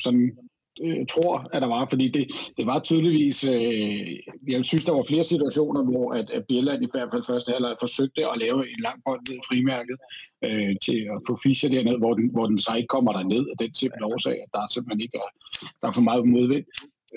sådan øh, tror, at der var, fordi det, det var tydeligvis, øh, jeg synes, der var flere situationer, hvor at, at Bjelland i hvert fald første halvleg forsøgte at lave en lang bold ned i frimærket øh, til at få Fischer derned, hvor den, hvor den så ikke kommer derned af den simpelthen årsag, at der simpelthen ikke er, der er for meget modvind.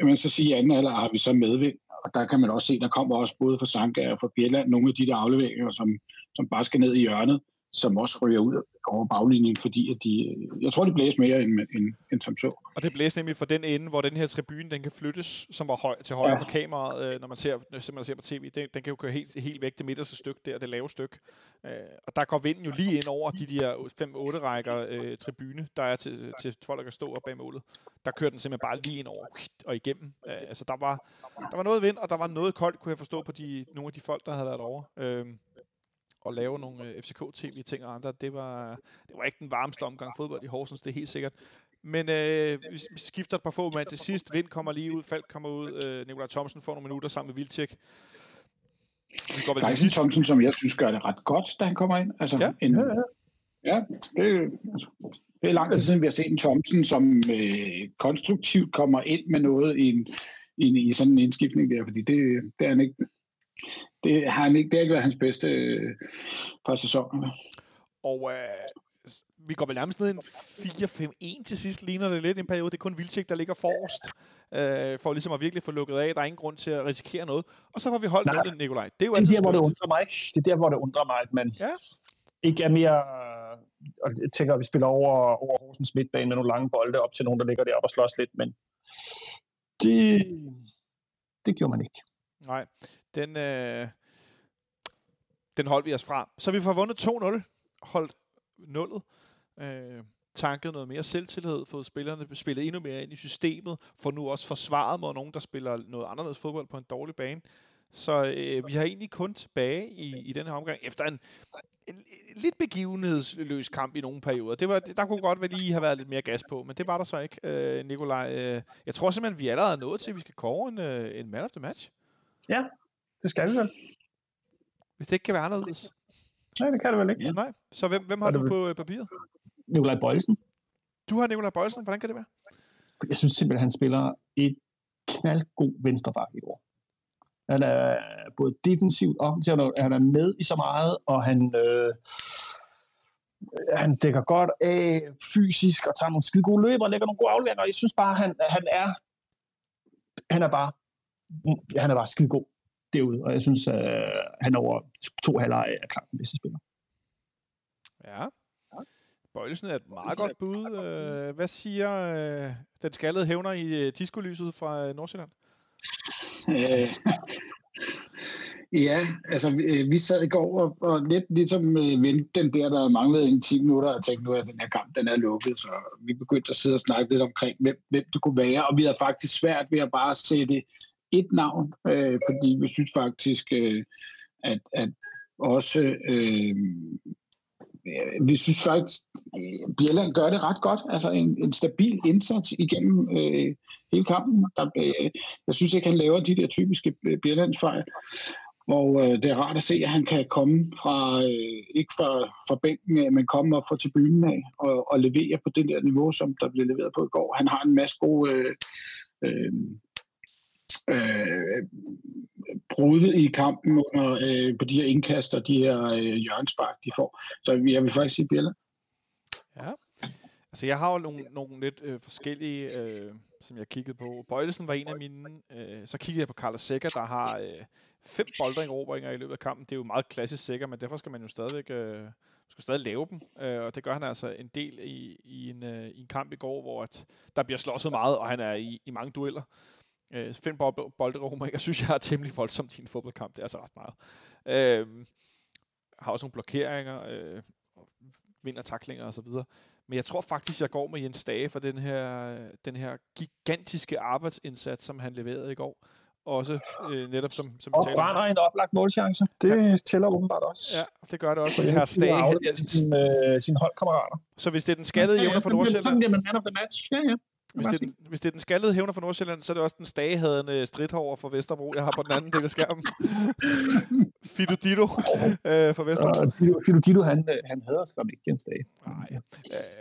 Men så siger anden halvleg har vi så medvind, og der kan man også se, der kommer også både fra Sanka og fra Bjelland nogle af de der afleveringer, som, som bare skal ned i hjørnet, som også ryger ud over baglinjen, fordi at de, jeg tror, det blæser mere end, end, end som så. Og det blæser nemlig fra den ende, hvor den her tribune, den kan flyttes, som var høj, til højre ja. for kameraet, øh, når man ser, man ser på tv. Den, den kan jo køre helt, helt væk det midterste stykke der, det lave stykke. Øh, og der går vinden jo lige ind over de der 5-8 rækker øh, tribune, der er til, til folk, der kan stå op bag målet. Der kører den simpelthen bare lige ind over og igennem. Øh, altså der var, der var noget vind, og der var noget koldt, kunne jeg forstå på de, nogle af de folk, der havde været over. At lave nogle øh, FCK-tv-ting og andre. Det var, det var ikke den varmeste omgang fodbold i Horsens, det er helt sikkert. Men øh, vi skifter et par få mand til sidst. Vind kommer lige ud, Falk kommer ud, øh, Nikolaj Thomsen får nogle minutter sammen med Vildtjek. Vi går vel til sidst. Thomsen, som jeg synes gør det ret godt, da han kommer ind. Altså, ja. En, ja, det, altså, det er lang tid siden, vi har set en Thomsen, som øh, konstruktivt kommer ind med noget i, en, i, i sådan en indskiftning der, fordi det, det er han ikke det har, han ikke, det har ikke været hans bedste øh, par sæsoner. Og øh, vi går vel nærmest ned i en 4-5-1 til sidst, ligner det lidt en periode. Det er kun Vildtjek, der ligger forrest, øh, for ligesom at virkelig få lukket af. Der er ingen grund til at risikere noget. Og så får vi holdt Nej, nullet, Nikolaj. Det er jo det er der, hvor det undrer mig. Det er der, hvor det undrer mig, at man ja. ikke er mere... Og jeg tænker, at vi spiller over, over Horsens midtbane med nogle lange bolde op til nogen, der ligger deroppe og slås lidt, men det, det gjorde man ikke. Nej, den, øh, den holdt vi os fra. Så vi får vundet 2-0, holdt nullet, øh, tanket noget mere selvtillid, fået spillerne spillet endnu mere ind i systemet, for nu også forsvaret mod nogen, der spiller noget anderledes fodbold på en dårlig bane. Så øh, vi har egentlig kun tilbage i, i den her omgang, efter en, en, en lidt begivenhedsløs kamp i nogle perioder. Det var, der kunne godt være lige have været lidt mere gas på, men det var der så ikke, øh, Nikolaj. Øh, jeg tror simpelthen, vi allerede er nået til, at vi skal kåre en, øh, en man of the match. Ja, det skal vi vel. Hvis det ikke kan være anderledes. Nej, det kan det vel ikke. Ja. Nej, så hvem, hvem har du på øh, papiret? Nikolaj Bøjelsen. Du har Nikolaj Bøjelsen. Hvordan kan det være? Jeg synes simpelthen, han spiller et knaldgod venstreback i år. Han er både defensivt og offensivt, han er med i så meget, og han, øh, han dækker godt af fysisk og tager nogle skide gode løber og lægger nogle gode afleveringer. Jeg synes bare, han, han er han er bare han er bare skide god derude, og jeg synes, øh, han over to halvleje er klart den bedste spiller. Ja. Bøjelsen er et meget godt bud. Øh, hvad siger øh, den skaldede hævner i Tisco-lyset fra Nordsjælland? Øh, ja, altså vi, vi sad i går og, og lidt ligesom øh, vendte den der, der manglede en 10 minutter, og tænkte nu, at den her kamp den er lukket, så vi begyndte at sidde og snakke lidt omkring, hvem, hvem det kunne være, og vi havde faktisk svært ved at bare sætte et navn, øh, fordi vi synes faktisk, øh, at, at også øh, øh vi synes faktisk, at Bjelland gør det ret godt. Altså en, en stabil indsats igennem øh, hele kampen. Der, øh, jeg synes ikke, han laver de der typiske øh, Bjellandsfejl. Og øh, det er rart at se, at han kan komme fra, øh, ikke fra, fra bænken, men komme op fra tribunen af og, og levere på det der niveau, som der blev leveret på i går. Han har en masse gode øh, øh, øh, brud i kampen under, øh, på de her indkast og de her øh, hjørnspark, de får. Så jeg vil faktisk sige Bjelle. Ja. Altså, jeg har jo nogle, nogle lidt øh, forskellige, øh, som jeg kiggede på. Bøjlesen var en af mine. Øh, så kiggede jeg på Carlos Sækker, der har øh, fem boldringerobringer i løbet af kampen. Det er jo meget klassisk Sækker, men derfor skal man jo stadigvæk øh, skal stadig lave dem. Øh, og det gør han altså en del i, i, en, øh, i en kamp i går, hvor at der bliver slåsset meget, og han er i, i mange dueller. Øh, fem bolderomer, jeg synes, jeg er temmelig voldsomt i en fodboldkamp. Det er altså ret meget. Øh, har også nogle blokeringer, øh, vinder taklinger og så videre. Men jeg tror faktisk, jeg går med Jens Dage for den her, den her gigantiske arbejdsindsats, som han leverede i går. Også øh, netop som, som og brænder en oplagt målchance. Det ja. tæller åbenbart også. Ja, det gør det også for det her Stage. Sin, øh, sin holdkammerater. Så hvis det er den skaldede ja, ja, jævner for Nordsjælland... Sådan bliver man man of the match. Ja, ja. Hvis det, er den, hvis det er den skaldede hævner fra Nordsjælland, så er det også den stagehadende stridthår fra Vesterbro, jeg har på den anden del af skærmen. Fido Dido øh, fra Vesterbro. Fido, Fido Dido, han, øh, han hader skam ikke Jens Dage. Nej,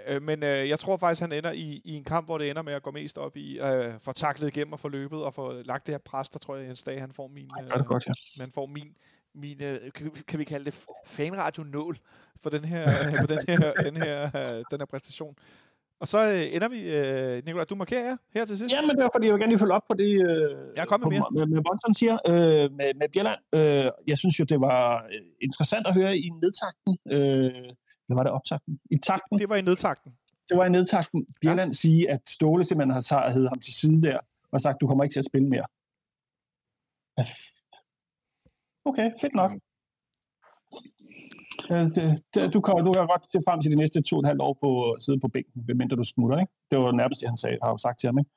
øh, men øh, jeg tror faktisk, han ender i, i en kamp, hvor det ender med at gå mest op i øh, få taklet igennem og få løbet og få lagt det her pres, der tror jeg, Jens Dage, han får min... Øh, det godt, ja. Man får min min, øh, kan, kan vi kalde det fanradio-nål for den her, for den her, den her, øh, den her præstation. Og så øh, ender vi, øh, Nicolaj, du markerer jer her til sidst. Ja, men det var fordi, jeg vil gerne lige følge op på det, øh, jeg kommer med, med, med Bonson siger, øh, med, med Bjelland. Øh, jeg synes jo, det var øh, interessant at høre i nedtakten. Øh, hvad var det optakten? I takten? Det var i nedtakten. Det var i nedtakten. Bjelland ja. sige, at Ståle simpelthen har taget ham til side der, og sagt, du kommer ikke til at spille mere. Okay, fedt nok. Det, det, du, kan, du kan godt se frem til de næste to og et halvt år på at sidde på bænken, medmindre du smutter. Ikke? Det var nærmest det, han sagde, har jo sagt til ham. Ikke?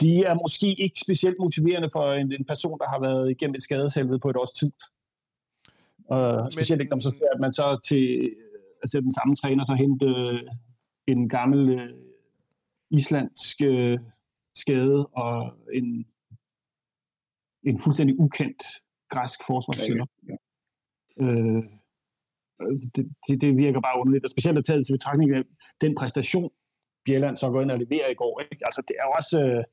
De er måske ikke specielt motiverende for en, en person, der har været igennem et skadeshelvede på et års tid. Uh, specielt ikke, når man så ser, at man så til altså den samme træner så hente en gammel uh, islandsk uh, skade og en, en fuldstændig ukendt græsk forsvarsspiller. Ja, ja. Uh, det, det, det virker bare underligt, og specielt at tage til betragtning af den præstation, Bjelland så går ind og leverer i går. Ikke? Altså, det er også, øh,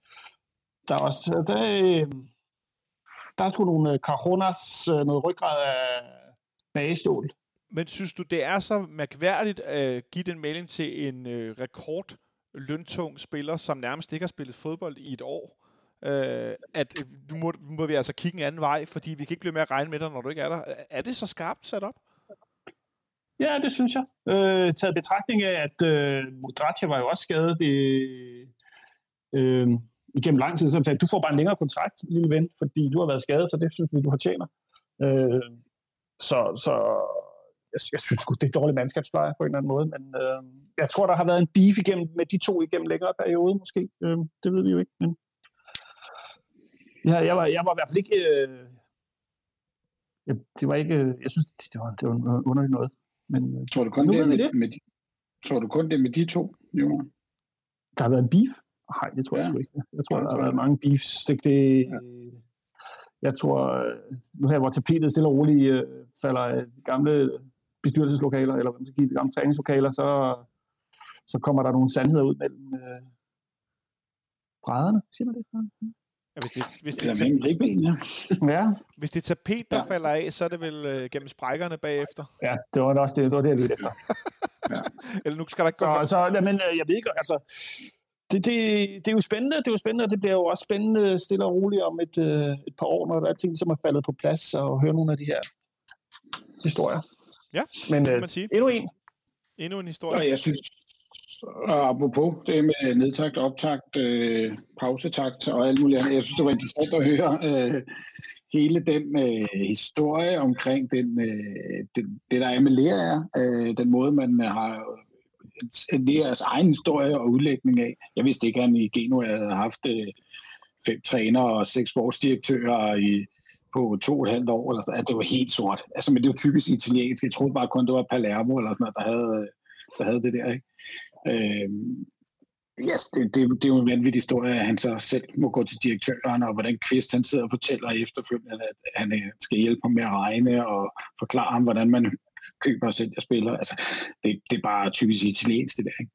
der er også, øh, der, øh, der er sgu nogle øh, Cajonas, øh, noget ryggrad af bagestål. Men synes du, det er så mærkværdigt at give den melding til en øh, rekord løntung spiller, som nærmest ikke har spillet fodbold i et år? Øh, at nu må, må vi altså kigge en anden vej, fordi vi kan ikke blive med at regne med dig, når du ikke er der. Er det så skarpt sat op? Ja, det synes jeg. Øh, taget betragtning af, at øh, Modratia var jo også skadet i, øh, igennem lang tid, så sagde, du får bare en længere kontrakt, lille ven, fordi du har været skadet, så det synes vi, du fortjener. Øh, så, så jeg, jeg synes sgu, det er dårlig mandskabspleje på en eller anden måde, men øh, jeg tror, der har været en beef igennem, med de to igennem længere periode, måske. Øh, det ved vi jo ikke, men ja, jeg, var, jeg var i hvert fald ikke... Øh, jeg, det var ikke... Øh, jeg synes, det var, det var underligt noget. Men, øh, tror du kun, det, med, det? Med, de, tror du kun det med de to, Jo. Der har været en beef? Nej, det tror ja. jeg sgu ikke. Jeg tror, ja, der har været mange beefs. Det, det, ja. Jeg tror, øh, nu her, hvor tapetet stille og roligt øh, falder gamle bestyrelseslokaler, eller hvad man skal give, gamle træningslokaler, så, så kommer der nogle sandheder ud mellem øh, brædderne, siger man det? Ja, hvis det, hvis det, det, ja. ja. hvis det er tapet, der ja. falder af, så er det vel øh, gennem sprækkerne bagefter? Ja, det var også det, det, var det jeg lidt efter. ja. Eller nu skal der ikke gå... Så, så men, øh, jeg ved ikke, altså, det, det, det er jo spændende, det er jo spændende, og det bliver jo også spændende stille og roligt om et, øh, et par år, når der er ting, som er faldet på plads, og høre nogle af de her historier. Ja, Men det kan øh, man sige. endnu en. Endnu en historie. Ja, jeg synes, og apropos det med nedtagt, optagt, øh, pausetakt og alt muligt andet, jeg synes, det var interessant at høre øh, hele den øh, historie omkring den, øh, det, det, der er med lærer, øh, den måde, man øh, har øh, Leas egen historie og udlægning af. Jeg vidste ikke, at han i Genua havde haft øh, fem trænere og seks sportsdirektører i, på to og et halvt år, eller sådan, at altså, det var helt sort. Altså, men det var typisk italiensk. Jeg troede bare kun, det var Palermo eller sådan noget, der havde, øh, der havde det der. Ikke? Øh, yes, det, det, det er jo en vanvittig historie, at han så selv må gå til direktøren, og hvordan Kvist han sidder og fortæller efterfølgende, at han øh, skal hjælpe ham med at regne og forklare ham, hvordan man køber og sælger spillere. Altså, det, det er bare typisk italiensk, det der. Ikke?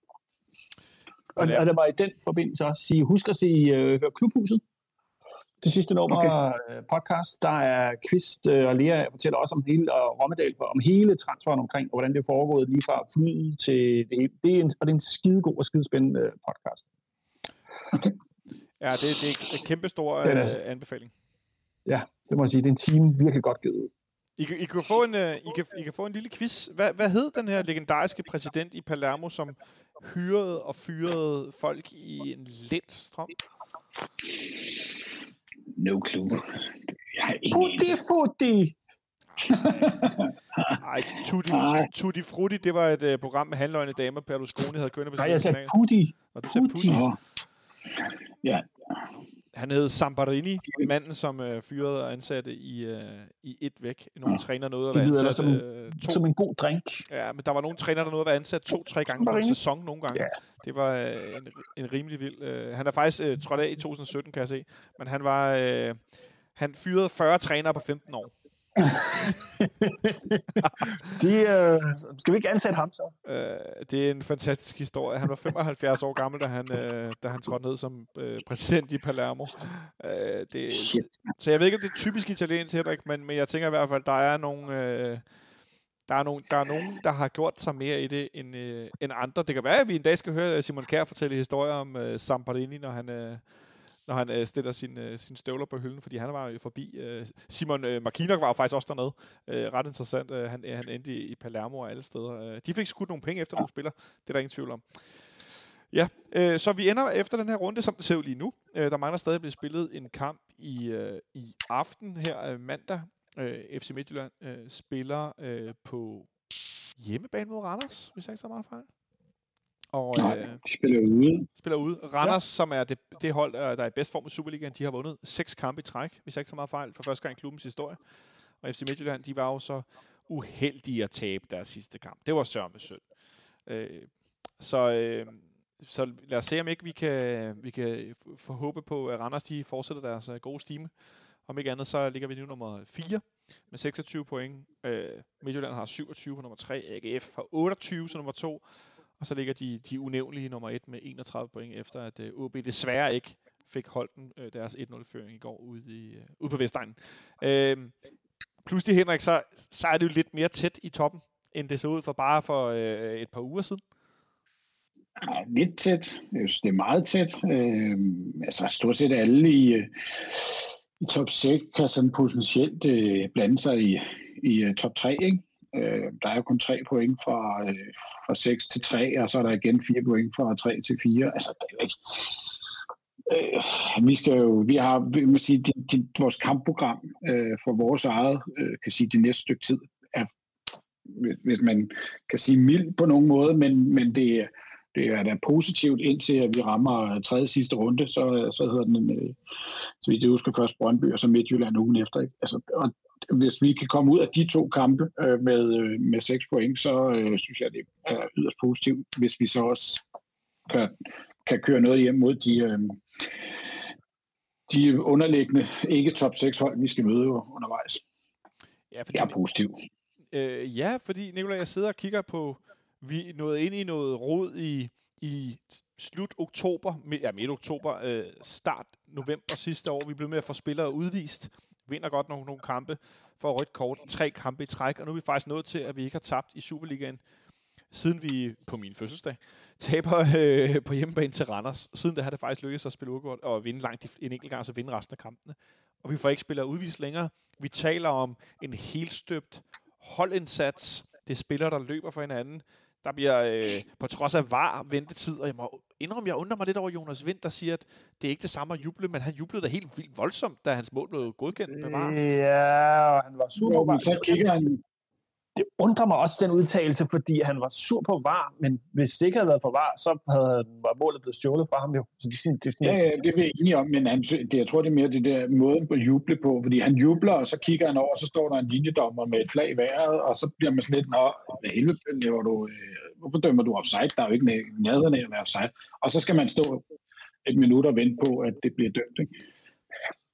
Og, og der var i den forbindelse også sige, husk at sige, øh, hør klubhuset, det sidste nummer okay. Øh, podcast, der er Kvist øh, og Lea fortæller også om hele, og Rommedal om hele transferen omkring, og hvordan det er foregået lige fra flyet til det hele. Det er en, og det er en skidegod og skidespændende øh, podcast. Okay. Ja, det, det er en kæmpe stor er, anbefaling. Ja, det må jeg sige. Det er en team virkelig godt givet. I, I, kan få en, I, kan, I kan få en lille quiz. Hvad, hvad hed den her legendariske præsident i Palermo, som hyrede og fyrede folk i en let strøm? No clue. Jeg har ingen Putti, putti! Ej, Tutti, Tutti Frutti, det var et uh, program med handløgne damer, Berlusconi havde kørende på Nej, jeg sagde Putti. Og du sagde. Putti. Ja, han hed Samparini, manden, som øh, fyrede og ansatte i, øh, i et væk. Nogle ja. træner nåede at være ansat som, øh, to. som en god drink. Ja, men der var nogle træner, der nåede at være ansat to-tre gange på en sæson nogle gange. Ja. Det var øh, en, en rimelig vild. Øh, han er faktisk øh, trådt af i 2017, kan jeg se. Men han var... Øh, han fyrede 40 trænere på 15 år. De, øh, skal vi ikke ansætte ham så? Øh, det er en fantastisk historie. Han var 75 år gammel, da han, øh, da han trådte ned som øh, præsident i Palermo. Øh, det, så jeg ved ikke, om det er typisk italiensk, Henrik, men, men jeg tænker i hvert fald, der er nogle... Øh, der er, nogen, der er nogen, der har gjort sig mere i det end, øh, end andre. Det kan være, at vi en dag skal høre Simon Kjær fortælle historier om øh, Samparini, når han, øh, når han øh, stiller sin, øh, sin støvler på hylden, fordi han var jo forbi. Øh, Simon øh, Markinok var jo faktisk også dernede. Øh, ret interessant. Øh, han, øh, han endte i, i Palermo og alle steder. Øh, de fik skudt nogle penge efter nogle spillere. Det er der ingen tvivl om. Ja, øh, så vi ender efter den her runde, som det ser ud lige nu. Øh, der mangler stadig at blive spillet en kamp i, øh, i aften her øh, mandag. Øh, FC Midtjylland øh, spiller øh, på hjemmebane mod Randers, hvis jeg ikke så meget fejl. Og, Nej, øh, spiller ude. Spiller ude. Randers, ja. som er det, det hold, der er i bedst form i Superligaen, de har vundet seks kampe i træk, hvis jeg ikke så meget fejl, for første gang i klubbens historie. Og FC Midtjylland, de var jo så uheldige at tabe deres sidste kamp. Det var sørme synd. Øh, så, øh, så lad os se, om ikke vi kan, vi kan få håbe på, at Randers de fortsætter deres øh, gode stime. Om ikke andet, så ligger vi nu nummer 4 med 26 point. Øh, Midtjylland har 27 på nummer 3. AGF har 28 som nummer 2. Og så ligger de, de unævnlige nummer 1 med 31 point, efter at øh, OB desværre ikke fik Holden øh, deres 1-0-føring i går ude, i, øh, ude på Vestegnen. Øh, pludselig, Henrik, så, så er det jo lidt mere tæt i toppen, end det så ud for bare for øh, et par uger siden. Ja, lidt tæt. Jeg synes, det er meget tæt. Øh, altså, stort set alle i, øh, i top 6 kan sådan potentielt øh, blande sig i, i øh, top 3, ikke? Øh, der er jo kun tre point fra, øh, fra 6 til 3, og så er der igen fire point fra 3 til 4. Altså, det er ikke... Øh, vi skal jo, vi har, vi må sige, de, de, vores kampprogram øh, for vores eget, øh, kan sige, det næste stykke tid, er, hvis man kan sige mild på nogen måde, men, men det, det er da positivt, indtil at vi rammer tredje sidste runde, så, så hedder den, øh, så vidt jeg husker, først Brøndby, og så Midtjylland ugen efter. Ikke? Altså, og hvis vi kan komme ud af de to kampe øh, med, øh, med seks point, så øh, synes jeg, det er yderst positivt, hvis vi så også kan, kan køre noget hjem mod de, øh, de underliggende ikke top 6 hold, vi skal møde undervejs. Ja, fordi, jeg er positiv. Øh, ja, fordi Nicolai, jeg sidder og kigger på, vi nåede ind i noget rod i, i slut oktober, ja midt oktober, øh, start november sidste år. Vi blev med at få spillere udvist vinder godt nogle, nogle kampe, for rødt kort, tre kampe i træk, og nu er vi faktisk nået til, at vi ikke har tabt i Superligaen, siden vi på min fødselsdag taber øh, på hjemmebane til Randers. Siden det har det faktisk lykkedes at spille udgået og vinde langt en enkelt gang, så vinde resten af kampene. Og vi får ikke spillet udvist længere. Vi taler om en helt støbt holdindsats. Det er spillere, der løber for hinanden. Der bliver øh, på trods af var ventetid, og jeg må indrømme, jeg undrer mig lidt over Jonas Vind, der siger, at det er ikke det samme at juble, men han jublede da helt vildt voldsomt, da hans mål blev godkendt med var. Ja, og han var super. Jo, men så kigger han, det undrer mig også, den udtalelse, fordi han var sur på VAR, men hvis det ikke havde været for VAR, så havde var målet blevet stjålet fra ham jo. Så det, det, det, ja, ja, det er vi enige om, men han, det, jeg tror, det er mere det der måden på at juble på, fordi han jubler, og så kigger han over, og så står der en linjedommer med et flag i vejret, og så bliver man sådan lidt, nå, hvad helvede laver du, øh, hvorfor dømmer du offside? Der er jo ikke nærheden af at være offside. Og så skal man stå et minut og vente på, at det bliver dømt. Ikke?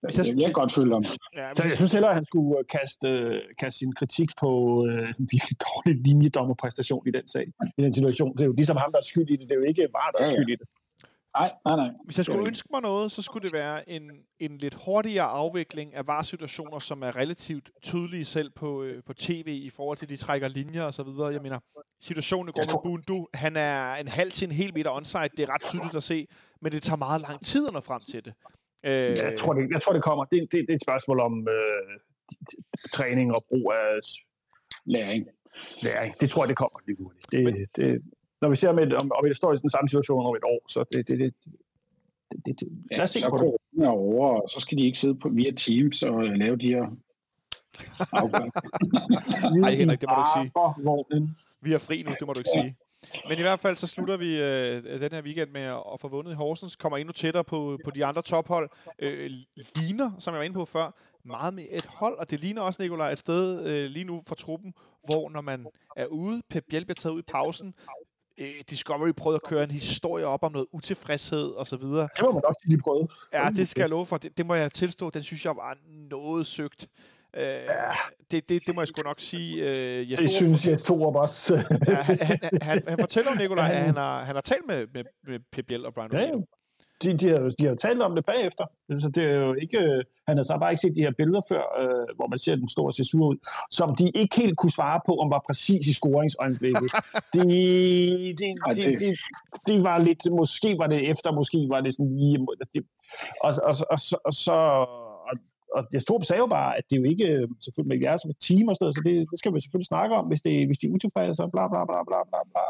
Altså, jeg, jeg godt følge om. Ja, så jeg synes heller, at han skulle øh, kaste, øh, kaste sin kritik på øh, en virkelig dårlig linjedommerpræstation i den sag, i den situation. Det er jo ligesom ham, der er skyld i det. Det er jo ikke bare der er skyld i det. Nej, nej, nej. Hvis jeg skulle ønske mig noget, så skulle det være en, en lidt hurtigere afvikling af varsituationer, som er relativt tydelige selv på, øh, på tv i forhold til, de trækker linjer og så videre. Jeg mener, situationen går med Bundu, han er en halv til en hel meter onside, det er ret tydeligt at se, men det tager meget lang tid at nå frem til det. Øh, jeg, tror, det, jeg tror, det kommer. Det, det, det er et spørgsmål om øh, træning og brug af læring. Læring. Det tror jeg, det kommer lige hurtigt. Det, Men, det, når vi ser, med, om, om vi står i den samme situation om et år, så det, det, det, det, det, det. Lad os se så på det. over, og så skal de ikke sidde på via Teams og lave de her Nej, Henrik, det må du ikke sige. Vi er fri nu, det må du ikke sige. Men i hvert fald så slutter vi øh, den her weekend med at, få vundet i Horsens, kommer endnu tættere på, på de andre tophold. Øh, ligner, som jeg var inde på før, meget med et hold, og det ligner også, Nikolaj, et sted øh, lige nu for truppen, hvor når man er ude, Pep Biel bliver taget ud i pausen, øh, Discovery prøvede at køre en historie op om noget utilfredshed og så videre. Det må man også sige, de prøvede. Ja, det skal jeg love for. Det, det må jeg tilstå. Den synes jeg var noget søgt. Øh, ja. det, det, det må jeg sgu nok sige. Øh, jeg det synes jeg to også. ja, han, han, han, han fortæller om Nikolaj, at han har, han har talt med, med, med Pep Biel og Brian ja, de, de, har, de har talt om det bagefter. Så det er jo ikke, han har så bare ikke set de her billeder før, øh, hvor man ser den store cesur ud, som de ikke helt kunne svare på, om var præcis i scoringsøjeblikket. det, det, det, det, det, var lidt, måske var det efter, måske var det sådan lige... Det, og, og, og, og, så, og så og Jastrup sagde jo bare, at det er jo ikke, øh, selvfølgelig med jer som et team og sådan noget, så det, det skal vi selvfølgelig snakke om, hvis, det, hvis de er utilfredse, og bla bla bla bla bla bla.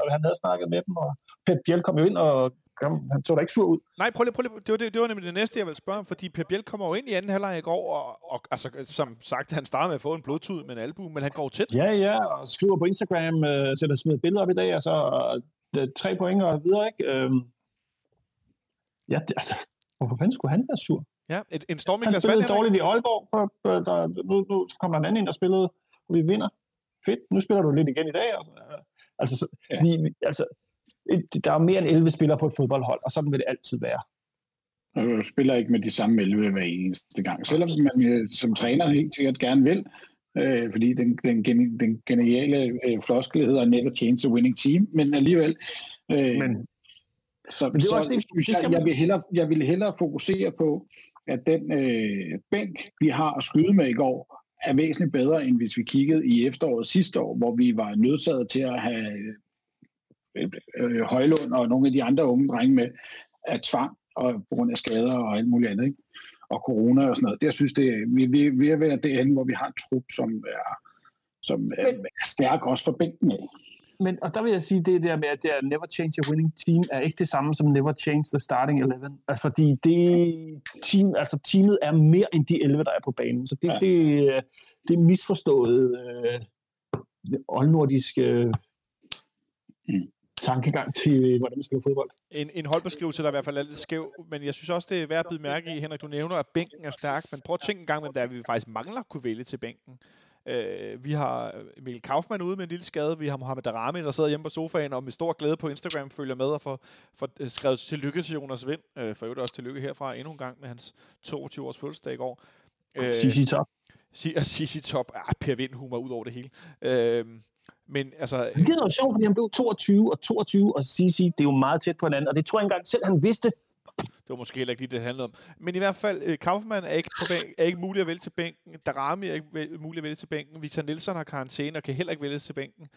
Og han havde snakket med dem, og Pep Biel kom jo ind, og han så da ikke sur ud. Nej, prøv lige, prøv lige. Det, var, det, det var nemlig det næste, jeg ville spørge om, fordi Pep Biel kommer jo ind i anden halvleg i går, og, og altså, som sagt, han startede med at få en blodtud med en albu, men han går tæt. Ja, ja, og skriver på Instagram, øh, sætter smidt billeder op i dag, og så øh, tre point og videre, ikke? Øh, ja, det, altså, hvorfor fanden skulle han være sur? Ja, et, en storm Han spillede dårligt i Aalborg. Der, der, nu, nu kommer der en anden ind, der spillede, og vi vinder. Fedt, nu spiller du lidt igen i dag. Altså, altså, ja. vi, altså der er mere end 11 spillere på et fodboldhold, og sådan vil det altid være. Du spiller ikke med de samme 11 hver eneste gang. Selvom man øh, som træner helt sikkert gerne vil, øh, fordi den, den, den geniale øh, floskel hedder never change a winning team, men alligevel... Øh, men Så, Men det så også det, synes jeg, jeg, vil hellere, jeg vil hellere fokusere på, at den øh, bænk, vi har at skyde med i går, er væsentligt bedre, end hvis vi kiggede i efteråret sidste år, hvor vi var nødsaget til at have øh, øh, Højlund og nogle af de andre unge drenge med af tvang og på grund af skader og alt muligt andet. Ikke? Og corona og sådan noget. Det, jeg synes, det, vi, vi, vi er ved at det hvor vi har en trup, som er, som er, er stærk også for bænken af men, og der vil jeg sige, det der med, at det er never change a winning team, er ikke det samme som never change the starting 11. Altså, fordi det team, altså, teamet er mere end de 11, der er på banen. Så det, ja. det, det er misforstået øh, oldnordisk øh, mm. tankegang til, hvordan man spiller fodbold. En, en holdbeskrivelse, der i hvert fald er lidt skæv, men jeg synes også, det er værd at bide mærke i, Henrik, du nævner, at bænken er stærk, men prøv at tænke en gang, men der vi faktisk mangler kunne vælge til bænken. Øh, vi har Emil Kaufmann ude med en lille skade. Vi har Mohamed Darami, der sidder hjemme på sofaen og med stor glæde på Instagram følger med og får, får øh, skrevet tillykke til Jonas Vind. Øh, for øvrigt også tillykke herfra endnu en gang med hans 22 års fødselsdag i går. Øh, Sisi Top. Sisi Top. Ah, Per Vind humor ud over det hele. Øh, men altså... Det er jo sjovt, fordi han blev 22 og 22, og Sisi, det er jo meget tæt på hinanden, og det tror jeg engang selv, han vidste. Det var måske heller ikke lige det, det handlede om. Men i hvert fald, uh, Kaufmann er ikke, på bænk, er ikke mulig at vælge til bænken. Darami er ikke mulig at vælge til bænken. Victor Nielsen har karantæne og kan heller ikke vælge til bænken.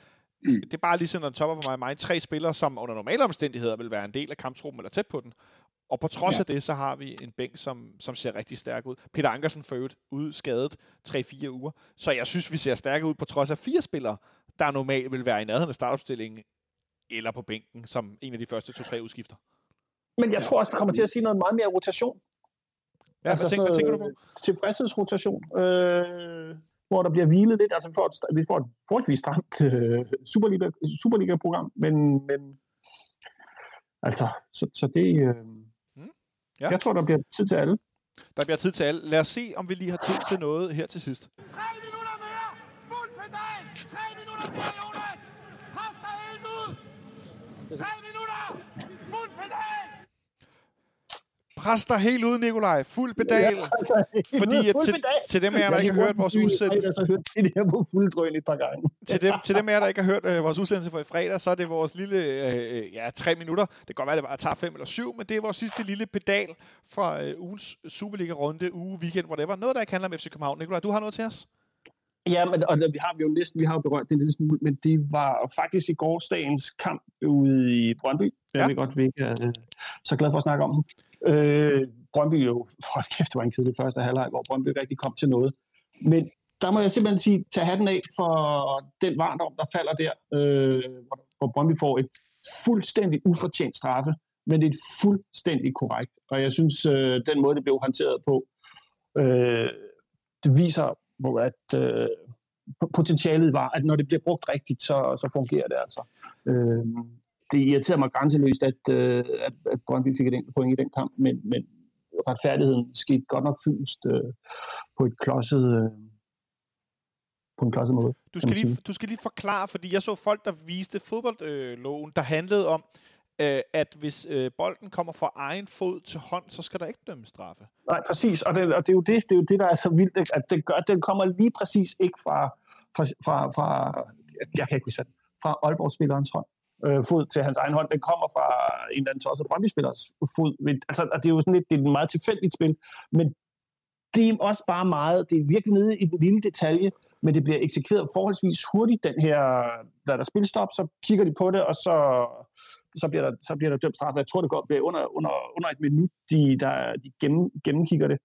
Mm. Det er bare ligesom, når topper for mig, mig tre spillere, som under normale omstændigheder vil være en del af kamptruppen eller tæt på den. Og på trods ja. af det, så har vi en bænk, som, som ser rigtig stærk ud. Peter Ankersen for øvrigt ude skadet 3-4 uger. Så jeg synes, vi ser stærke ud på trods af fire spillere, der normalt vil være i nærheden af startopstillingen eller på bænken, som en af de første to-tre udskifter. Men jeg tror også, vi kommer til at sige noget meget mere rotation. Ja, altså, hvad, tænker, hvad tænker du på? Tilfredshedsrotation, øh, hvor der bliver hvilet lidt. Altså, vi får et, vi får et forholdsvis stramt øh, Superliga, Superliga-program, men, men altså, så, så det... Øh, mm. ja. Jeg tror, der bliver tid til alle. Der bliver tid til alle. Lad os se, om vi lige har tid til noget her til sidst. 3 minutter mere! Fuld pedal! 3 minutter mere, Jonas! Pas dig helt ud! 3 minutter! Fuld pedal! Pres dig helt ud, Nikolaj. Fuld pedal. Ja, altså, Fordi at til, til dem af jer, der ikke har hørt vores udsendelse... Jeg har hørt det der på fuld drøn et par gange. til, dem, til dem af jer, der ikke har hørt uh, vores udsendelse for i fredag, så er det vores lille, uh, ja, tre minutter. Det kan godt være, det bare tager fem eller syv, men det er vores sidste lille pedal fra uh, ugens Superliga-runde, uge, weekend, whatever. Noget, der ikke handler om FC København. Nikolaj, du har noget til os? Ja, men, og vi har jo næsten vi har jo berørt det en lille smule, men det var faktisk i gårsdagens kamp ude i Brøndby. Ja. Jeg vil godt ikke uh, så glad for at snakke om den. Øh, Brøndby jo, for kæft, det var en kedelig første halvleg, hvor Brøndby rigtig kom til noget. Men der må jeg simpelthen sige, tag hatten af for den varndom, der falder der, øh, hvor Brøndby får et fuldstændig ufortjent straffe, men det er fuldstændig korrekt. Og jeg synes, øh, den måde, det blev håndteret på, øh, det viser, hvor at øh, potentialet var, at når det bliver brugt rigtigt, så, så fungerer det altså. Øh, det irriterer mig grænseløst, at, øh, at, at Brøndby fik et enkelt point i den kamp, men, men retfærdigheden skete godt nok fyldst øh, på et klodset, øh, på en klodset måde. Du skal, lige, du skal lige forklare, fordi jeg så folk, der viste fodboldloven, øh, der handlede om, øh, at hvis øh, bolden kommer fra egen fod til hånd, så skal der ikke dømme straffe. Nej, præcis, og det, og det, er, jo det, det er jo det, der er så vildt, at det gør, den kommer lige præcis ikke fra, fra, fra, fra jeg kan ikke huske fra Aalborg-spillerens hånd øh, fod til hans egen hånd, den kommer fra en eller anden tosset Brøndby-spillers fod. Altså, det er jo sådan lidt, det er et meget tilfældigt spil, men det er også bare meget, det er virkelig nede i den lille detalje, men det bliver eksekveret forholdsvis hurtigt, den her, da der spilstop, så kigger de på det, og så, så, bliver, der, så bliver der dømt straf. Jeg tror, det går bliver under, under, under et minut, de, der, de gennem, gennemkigger det.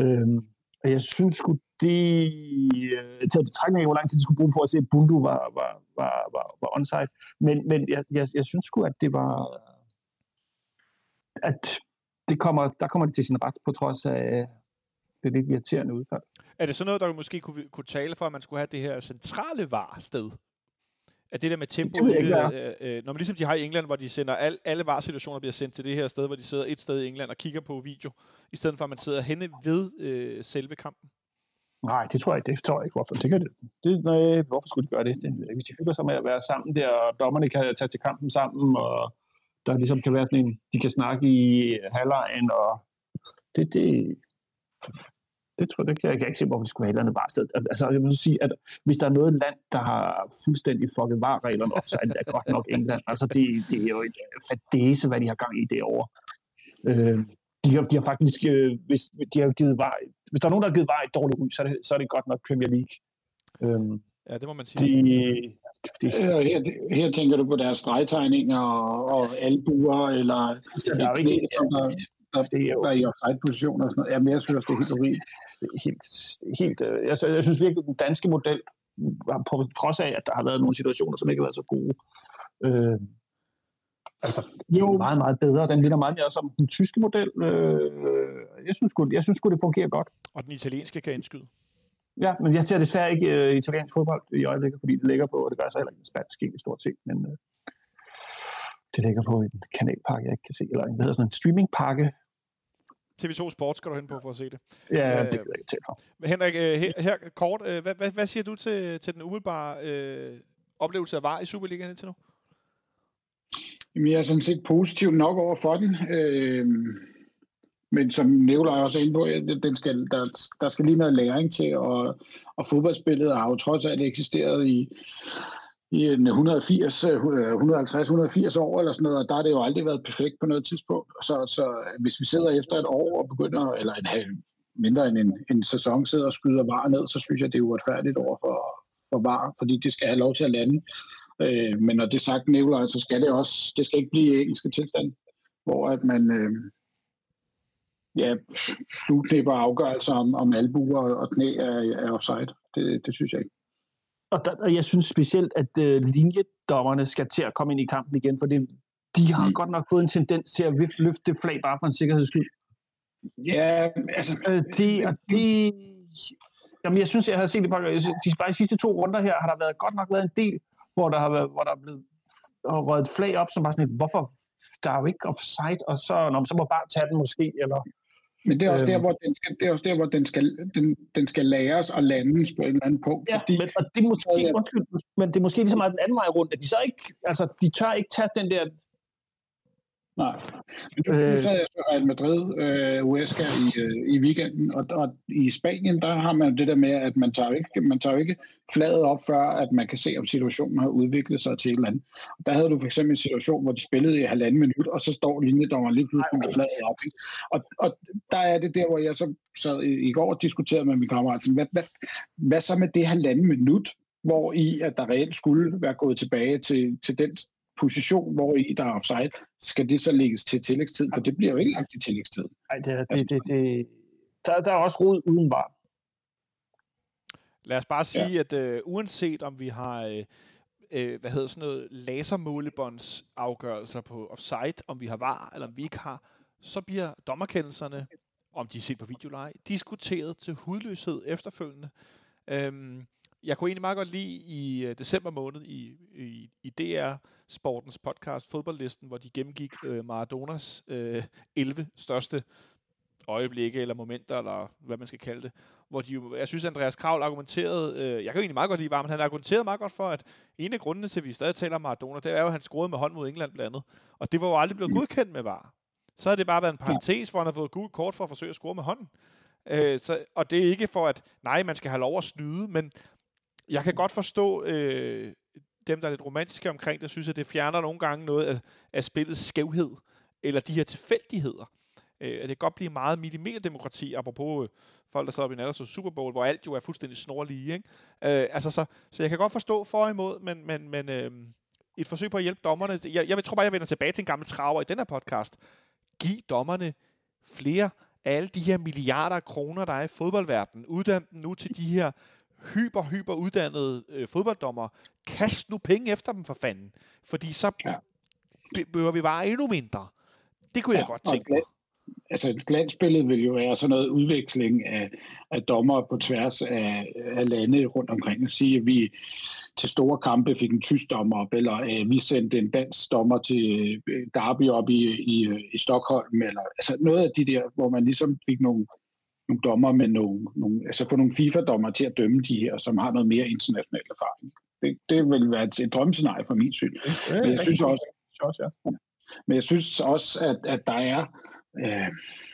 Øhm, og jeg synes sgu, det øh, taget betragtning af, hvor lang tid de skulle bruge for at se, at Bundu var, var, var, var, var onside. Men, men jeg, jeg, jeg synes sgu, at det var... At det kommer, der kommer det til sin ret, på trods af det lidt irriterende udfald. Er det sådan noget, der måske kunne, kunne tale for, at man skulle have det her centrale var-sted? At det der med tempo, det ikke, øh, øh, når man ligesom de har i England, hvor de sender al, alle var-situationer bliver sendt til det her sted, hvor de sidder et sted i England og kigger på video, i stedet for at man sidder henne ved øh, selve kampen? Nej, det tror jeg ikke. Det tror jeg ikke. Hvorfor? Det kan det. det nej, hvorfor skulle de gøre det? det? Hvis de hygger sig med at være sammen der, og dommerne kan tage til kampen sammen, og der ligesom kan være sådan en, de kan snakke i halvlejen, og det, det, det tror jeg, det kan jeg, jeg kan ikke se, hvorfor det skulle være et eller andet varsted. Altså, jeg vil sige, at hvis der er noget land, der har fuldstændig fucket varreglerne op, så er det godt nok England. Altså, det, det er jo et fadese, hvad de har gang i derovre. Øh, de, har, de har faktisk, øh, hvis, de har givet var, hvis der er nogen, der har givet var et dårligt ry, så er det, så er det godt nok Premier League. Øh, Ja, det må man sige. de, de, Øh, Her, her tænker du på deres stregtegninger og, og albuer, eller der er jo ikke, der, det er jo der er i offside-position og sådan noget. Jamen, jeg synes, det er helt urimeligt. helt, helt øh, altså, jeg synes virkelig, at den danske model, på trods af, at der har været nogle situationer, som ikke har været så gode, øh, altså, jo. meget, meget bedre. Den ligner meget mere som den tyske model. Øh, jeg synes, sgu, jeg synes sgu, det fungerer godt. Og den italienske kan indskyde. Ja, men jeg ser desværre ikke øh, italiensk fodbold i øjeblikket, fordi det ligger på, og det gør så heller ikke spansk egentlig stort set, men øh, det ligger på en kanalpakke, jeg ikke kan se, eller en, hvad hedder sådan en streamingpakke. TV2 Sport skal du hen på for at se det. Ja, Øh, det kan jeg ikke tale. Men Henrik, øh, her, her kort, øh, hvad, hvad, hvad siger du til, til den umiddelbare øh, oplevelse af VAR i Superligaen indtil nu? Jamen, jeg er sådan set positiv nok over for den. Øh, men som Nicolaj også er inde på, den skal, der, der skal lige noget læring til, og, og fodboldspillet har jo trods alt eksisteret i, i en 180, 150, 180 år eller sådan noget, og der har det jo aldrig været perfekt på noget tidspunkt. Så, så øh, hvis vi sidder efter et år og begynder, eller en halv, mindre end en, en sæson, sidder og skyder var ned, så synes jeg, det er uretfærdigt over for, for var, fordi det skal have lov til at lande. Øh, men når det er sagt, Nikolaj, så skal det også, det skal ikke blive engelske tilstand, hvor at man øh, ja, flueknipper afgørelser om, om albuer og knæ er, er offside. Det, det synes jeg ikke. Og, der, og jeg synes specielt, at øh, linjedommerne skal til at komme ind i kampen igen, for det, de har Mm. godt nok fået en tendens til at løfte det flag bare for en sikkerheds skyld. Ja, altså, Øh, det, og det, jamen, jeg synes, jeg har set det synes, de, bare de sidste to runder her, har der været, godt nok været en del, hvor der har været, hvor der er blevet røget et flag op, som bare sådan lidt, hvorfor, der er jo ikke offside, og så, nå, så må bare tage den måske, eller, men det er også Øhm. der, hvor den skal, det er også der, hvor den skal, den, den skal læres og landes på et eller andet punkt. ja, fordi, men, og det er måske, undskyld, men det er måske lige så meget den anden vej rundt, at de så ikke, altså, de tør ikke tage den der, Nej. Men nu Øh. sad jeg så Real Madrid, øh, Huesca i, øh, i weekenden, og, og i Spanien, der har man det der med, at man tager ikke, man tager ikke fladet op, før at man kan se, om situationen har udviklet sig til et eller andet. Og der havde du for eksempel en situation, hvor de spillede i halvanden minut, og så står linjedommeren lige pludselig med fladet op. Og, og der er det der, hvor jeg så sad i, i går og diskuterede med min kammerat, sådan, hvad, hvad, hvad så med det halvanden minut, hvor i at der reelt skulle være gået tilbage til, til den position, hvor i der er offside, skal det så lægges til tillægstid? For det bliver jo ikke lagt til tillægstid. nej, det, er- det, det, det, der, der er også rod uden var. Lad os bare sige, ja. at øh, uanset om vi har øh, øh, hvad hedder sådan noget, lasermålebåndsafgørelser på offside, om vi har var eller om vi ikke har, så bliver dommerkendelserne, om de er set på videolej, diskuteret til hudløshed efterfølgende. Øhm, jeg kunne egentlig meget godt lide i øh, december måned i, i, i DR Sportens podcast Fodboldlisten, hvor de gennemgik øh, Maradonas øh, 11 største øjeblikke eller momenter, eller hvad man skal kalde det, hvor de jo, jeg synes, Andreas Kravl argumenterede, øh, jeg kan egentlig meget godt lide var, men han argumenterede meget godt for, at en af grundene til, at vi stadig taler om Maradona, det er jo, at han scorede med hånd mod England blandt andet. Og det var jo aldrig blevet godkendt med VAR. Så havde det bare været en parentes, hvor han har fået gult kort for at forsøge at score med hånden. Øh, så, og det er ikke for, at nej, man skal have lov at snyde, men jeg kan godt forstå øh, dem, der er lidt romantiske omkring det, synes, at det fjerner nogle gange noget af, af spillets skævhed, eller de her tilfældigheder. Øh, at det kan godt blive meget millimeterdemokrati, apropos øh, folk, der sad op i nat og så Super Bowl, hvor alt jo er fuldstændig snorlige. Ikke? Øh, altså så, så jeg kan godt forstå for og imod, men, men, men øh, et forsøg på at hjælpe dommerne. Jeg, jeg tror bare, jeg vender tilbage til en gammel traver i den her podcast. Giv dommerne flere af alle de her milliarder af kroner, der er i fodboldverdenen. Uddan dem nu til de her hyper, hyper uddannede øh, fodbolddommer. Kast nu penge efter dem for fanden. Fordi så Ja. behøver vi bare endnu mindre. Det kunne jeg Ja, godt og tænke mig. Altså et glansbillede vil jo være sådan noget udveksling af, af dommer på tværs af, af lande rundt omkring. At sige, at vi til store kampe fik en tysk dommer op, eller øh, vi sendte en dansk dommer til øh, Derby op i, i, øh, i Stockholm, eller altså noget af de der, hvor man ligesom fik nogle, nogle dommer med nogle, nogle altså få nogle FIFA-dommer til at dømme de her, som har noget mere international erfaring. Det, det vil være et, et drømmescenarie for min syn. Men jeg synes også, også ja. men jeg synes også, at, at der er øh,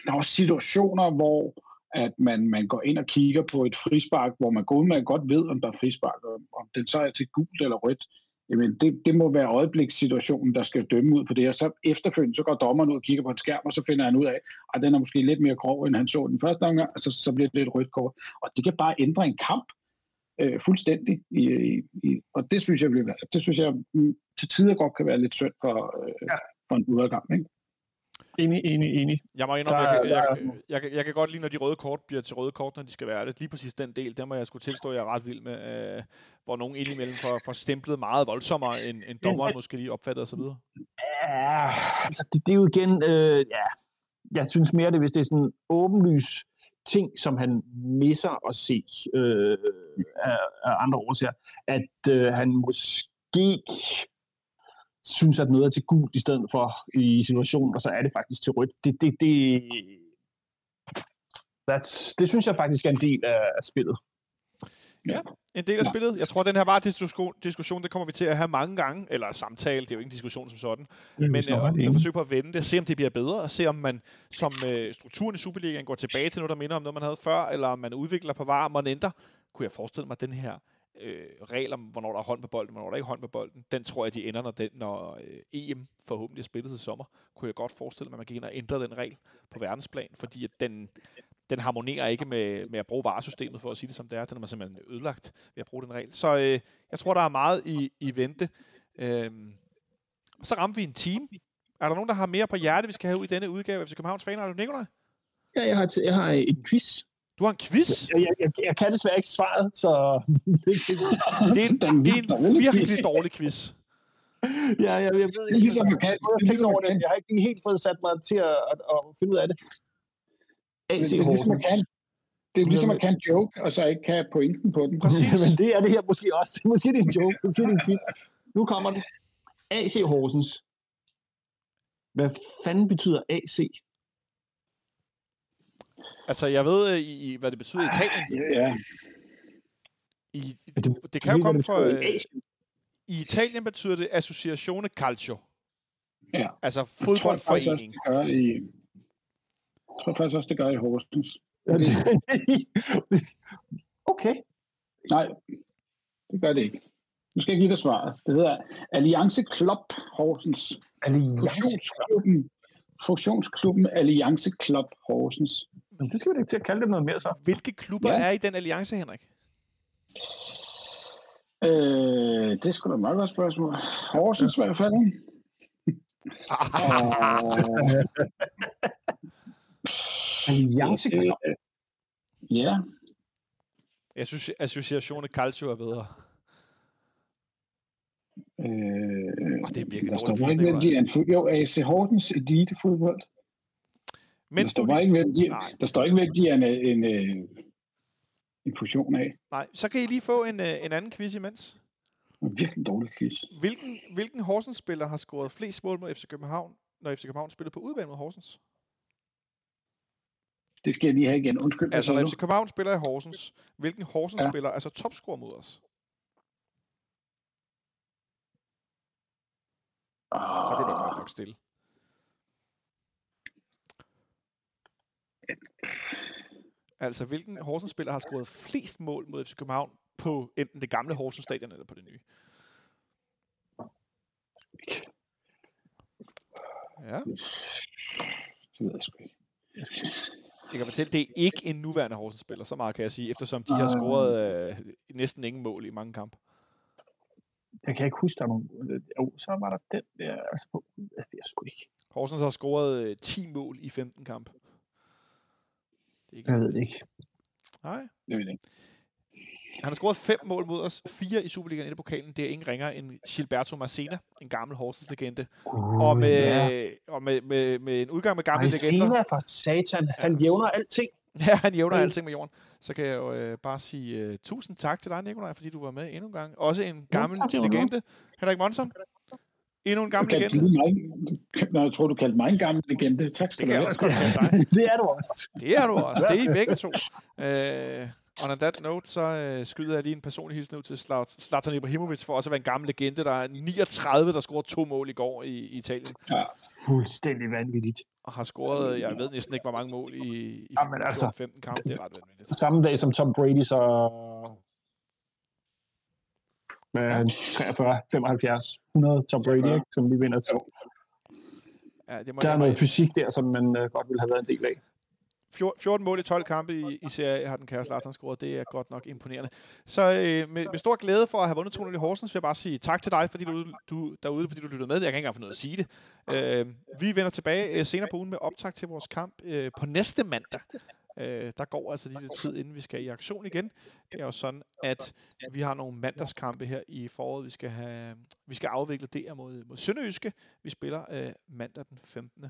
der er også situationer, hvor at man, man går ind og kigger på et frispark, hvor man går ud med godt ved, om der er frispark, og om den så er til gult eller rødt, jamen det, det må være øjeblikssituationen, der skal dømme ud på det, og så efterfølgende, så går dommeren ud og kigger på en skærm, og så finder han ud af, at den er måske lidt mere grov, end han så den første gang, og så, så bliver det et rødt kort. Og det kan bare ændre en kamp øh, fuldstændig, i, i, og det synes jeg, bliver, det synes jeg mm, til tider godt kan være lidt synd for, øh, ja. for en udgang. Ikke? Enig, enig, enig. Jeg må indrømme, jeg, jeg, jeg, jeg, jeg, kan godt lide, når de røde kort bliver til røde kort, når de skal være det. Lige præcis den del, der må jeg skulle tilstå, at jeg er ret vild med, øh, hvor nogen indimellem får, får stemplet meget voldsommere, end, end dommeren måske lige opfattet osv. Ja, altså det, det er jo igen, øh, ja, jeg synes mere det, hvis det er sådan åbenlys ting, som han misser at se øh, af, af andre årsager, at øh, han måske synes, at noget er til gult i stedet for i situationen, og så er det faktisk til rødt. Det, det, det, that's, det synes jeg faktisk er en del af, af spillet. Ja, en del af ja. spillet. Jeg tror, at den her var diskussion, diskussion, det kommer vi til at have mange gange, eller samtale, det er jo ikke en diskussion som sådan, Ja, men øh, jeg ene. forsøger på at vende det, se om det bliver bedre, og se om man som øh, strukturen i Superligaen går tilbage til noget, der minder om noget, man havde før, eller om man udvikler på var, man ændrer. Kunne jeg forestille mig, at den her øh, regel om, hvornår der er hånd på bolden, hvornår der ikke er hånd på bolden, den tror jeg, de ender, når, den, når øh, EM forhåbentlig er spillet til sommer. Kunne jeg godt forestille mig, at man gik ind og ændrede den regel på verdensplan, fordi at den, den harmonerer ikke med, med at bruge varesystemet, for at sige det som det er. Den er man simpelthen ødelagt ved at bruge den regel. Så øh, jeg tror, der er meget i, i vente. Øh, så ramte vi en team. Er der nogen, der har mere på hjerte, vi skal have ud i denne udgave af FC Københavns Fanradio? Nikolaj? Ja, jeg har, t- jeg har øh, en quiz. Du har en quiz? Jeg, jeg, jeg, jeg kan desværre ikke svaret, så det, det, Det er, en, det er en virkelig dårlig quiz. ja, jeg, jeg ved Det er ikke, ligesom, kan, jeg har tænkt over det. Jeg har ikke helt fået sat mig til at, at, at finde ud af det. AC det er ligesom, man kan, det er ligesom, kan en joke, og så ikke kan pointen på den. Præcis. Men det er det her måske også. Det er måske det er en joke. Måske det er en quiz. Nu kommer det. AC Horsens. Hvad fanden betyder AC? Altså, jeg ved, øh, i, i- hvad det betyder i Italien. Ja, I, det, det kan jo komme fra... i øh. I Italien betyder det Associazione Calcio. ja. Altså Jeg tror faktisk også, fodboldforening. det gør i... Jeg tror faktisk også, det gør i Horsens. Okay. Nej, det gør det ikke. Nu skal jeg give dig svaret. Det hedder Alliance Club Horsens. Alliance. Fusionsklubben, fusionsklubben Alliance Club Horsens. Jamen, Det skal vi da ikke til at kalde det noget mere så. Hvilke klubber Ja. er i den alliance, Henrik? Øh, det skulle da meget godt spørgsmål. Horsens i hvert fald. Alliance øh, ja, Jeg synes, Associazione Calcio er bedre. øh, Og det er virkelig der står ikke, hvem de er. Jo, AC Horsens Elite Fodbold. Men der, står bare ikke, hvem de, Nej. der står ikke, hvem de er en, en, en, en fusion af. Nej, så kan I lige få en, øh, en anden quiz imens. En virkelig dårlig quiz. Hvilken, hvilken Horsens-spiller har scoret flest mål mod FC København, når FC København spillede på udebane mod Horsens? Det skal jeg lige have igen. Undskyld. Altså, når? FC København spiller i Horsens, hvilken Horsens-spiller er så topscorer mod os? Så blev der godt nok stille. Altså, hvilken Horsens-spiller har scoret flest mål mod FC København på enten det gamle Horsens stadion eller på det nye? Ja, Det ved jeg sgu ikke. jeg kan fortælle, det er ikke en nuværende Horsens-spiller, så meget kan jeg sige, eftersom de har scoret øh, næsten ingen mål i mange kampe. Jeg kan ikke huske, der er nogen... Jo, så var der den der... Altså, på, jeg ved sgu ikke. Horsens har scoret øh, 10 mål i 15 kampe. Ikke Jeg ved det ikke. Nej. Det ved jeg ikke. Han har scoret fem mål mod os, fire i Superligaen, i pokalen. Det er ingen ringer end Gilberto Marcena, en gammel Horsens-legende. Og, med, ja. og med, med, med en udgang med gamle Ej, legender. Sena for satan. Han Ja, jævner alting. Ja, han jævner alting med jorden. Så kan jeg jo øh, bare sige øh, tusind tak til dig, Nikolaj, fordi du var med endnu en gang. Også en gammel var legende. Henrik Monson. Endnu en gammel Du legende. lige mig, Nå, jeg tror, du kaldte mig en gammel legende. Tak skal Det du have. det er du også. Det er du også. Det er I begge to. Øh, on on that note, så øh, skyder jeg lige en personlig hilsen ud til Zlat- Zlatan Ibrahimovic, for også at være en gammel legende. Der er 39, der scorede to mål i går i, i Italien. Ja, Fuldstændig vanvittigt. og har scoret, jeg ved næsten ikke, hvor mange mål i, i Jamen, altså, 15 kampe. Det er ret vanvittigt. Samme dag som Tom Brady, så med 43, 75, 100 Tom Brady, ikke, som vi vinder. Jo. Ja, det må Der er noget fysik der, som man uh, godt ville have været en del af. 14 mål i 12 kampe i, i serie har den kære Zlatan scoret. Det er godt nok imponerende. Så øh, med, med stor glæde for at have vundet 2-0 i Horsens, vil jeg bare sige tak til dig, fordi du, du derude, fordi du lyttede med. Jeg kan ikke engang få noget at sige det. Øh, vi vender tilbage øh, senere på ugen med optag til vores kamp øh, på næste mandag. Øh, der går altså lige lidt tid, inden vi skal i aktion igen. Det er jo sådan, at vi har nogle mandagskampe her i foråret. Vi skal, have, vi skal afvikle det mod, mod Sønderjyske. Vi spiller øh, mandag den 15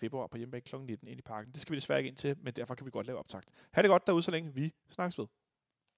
februar på hjemmebane kl. 19 ind i parken. Det skal vi desværre ikke ind til, men derfor kan vi godt lave optakt. Ha' det godt derude, så længe vi snakkes ved.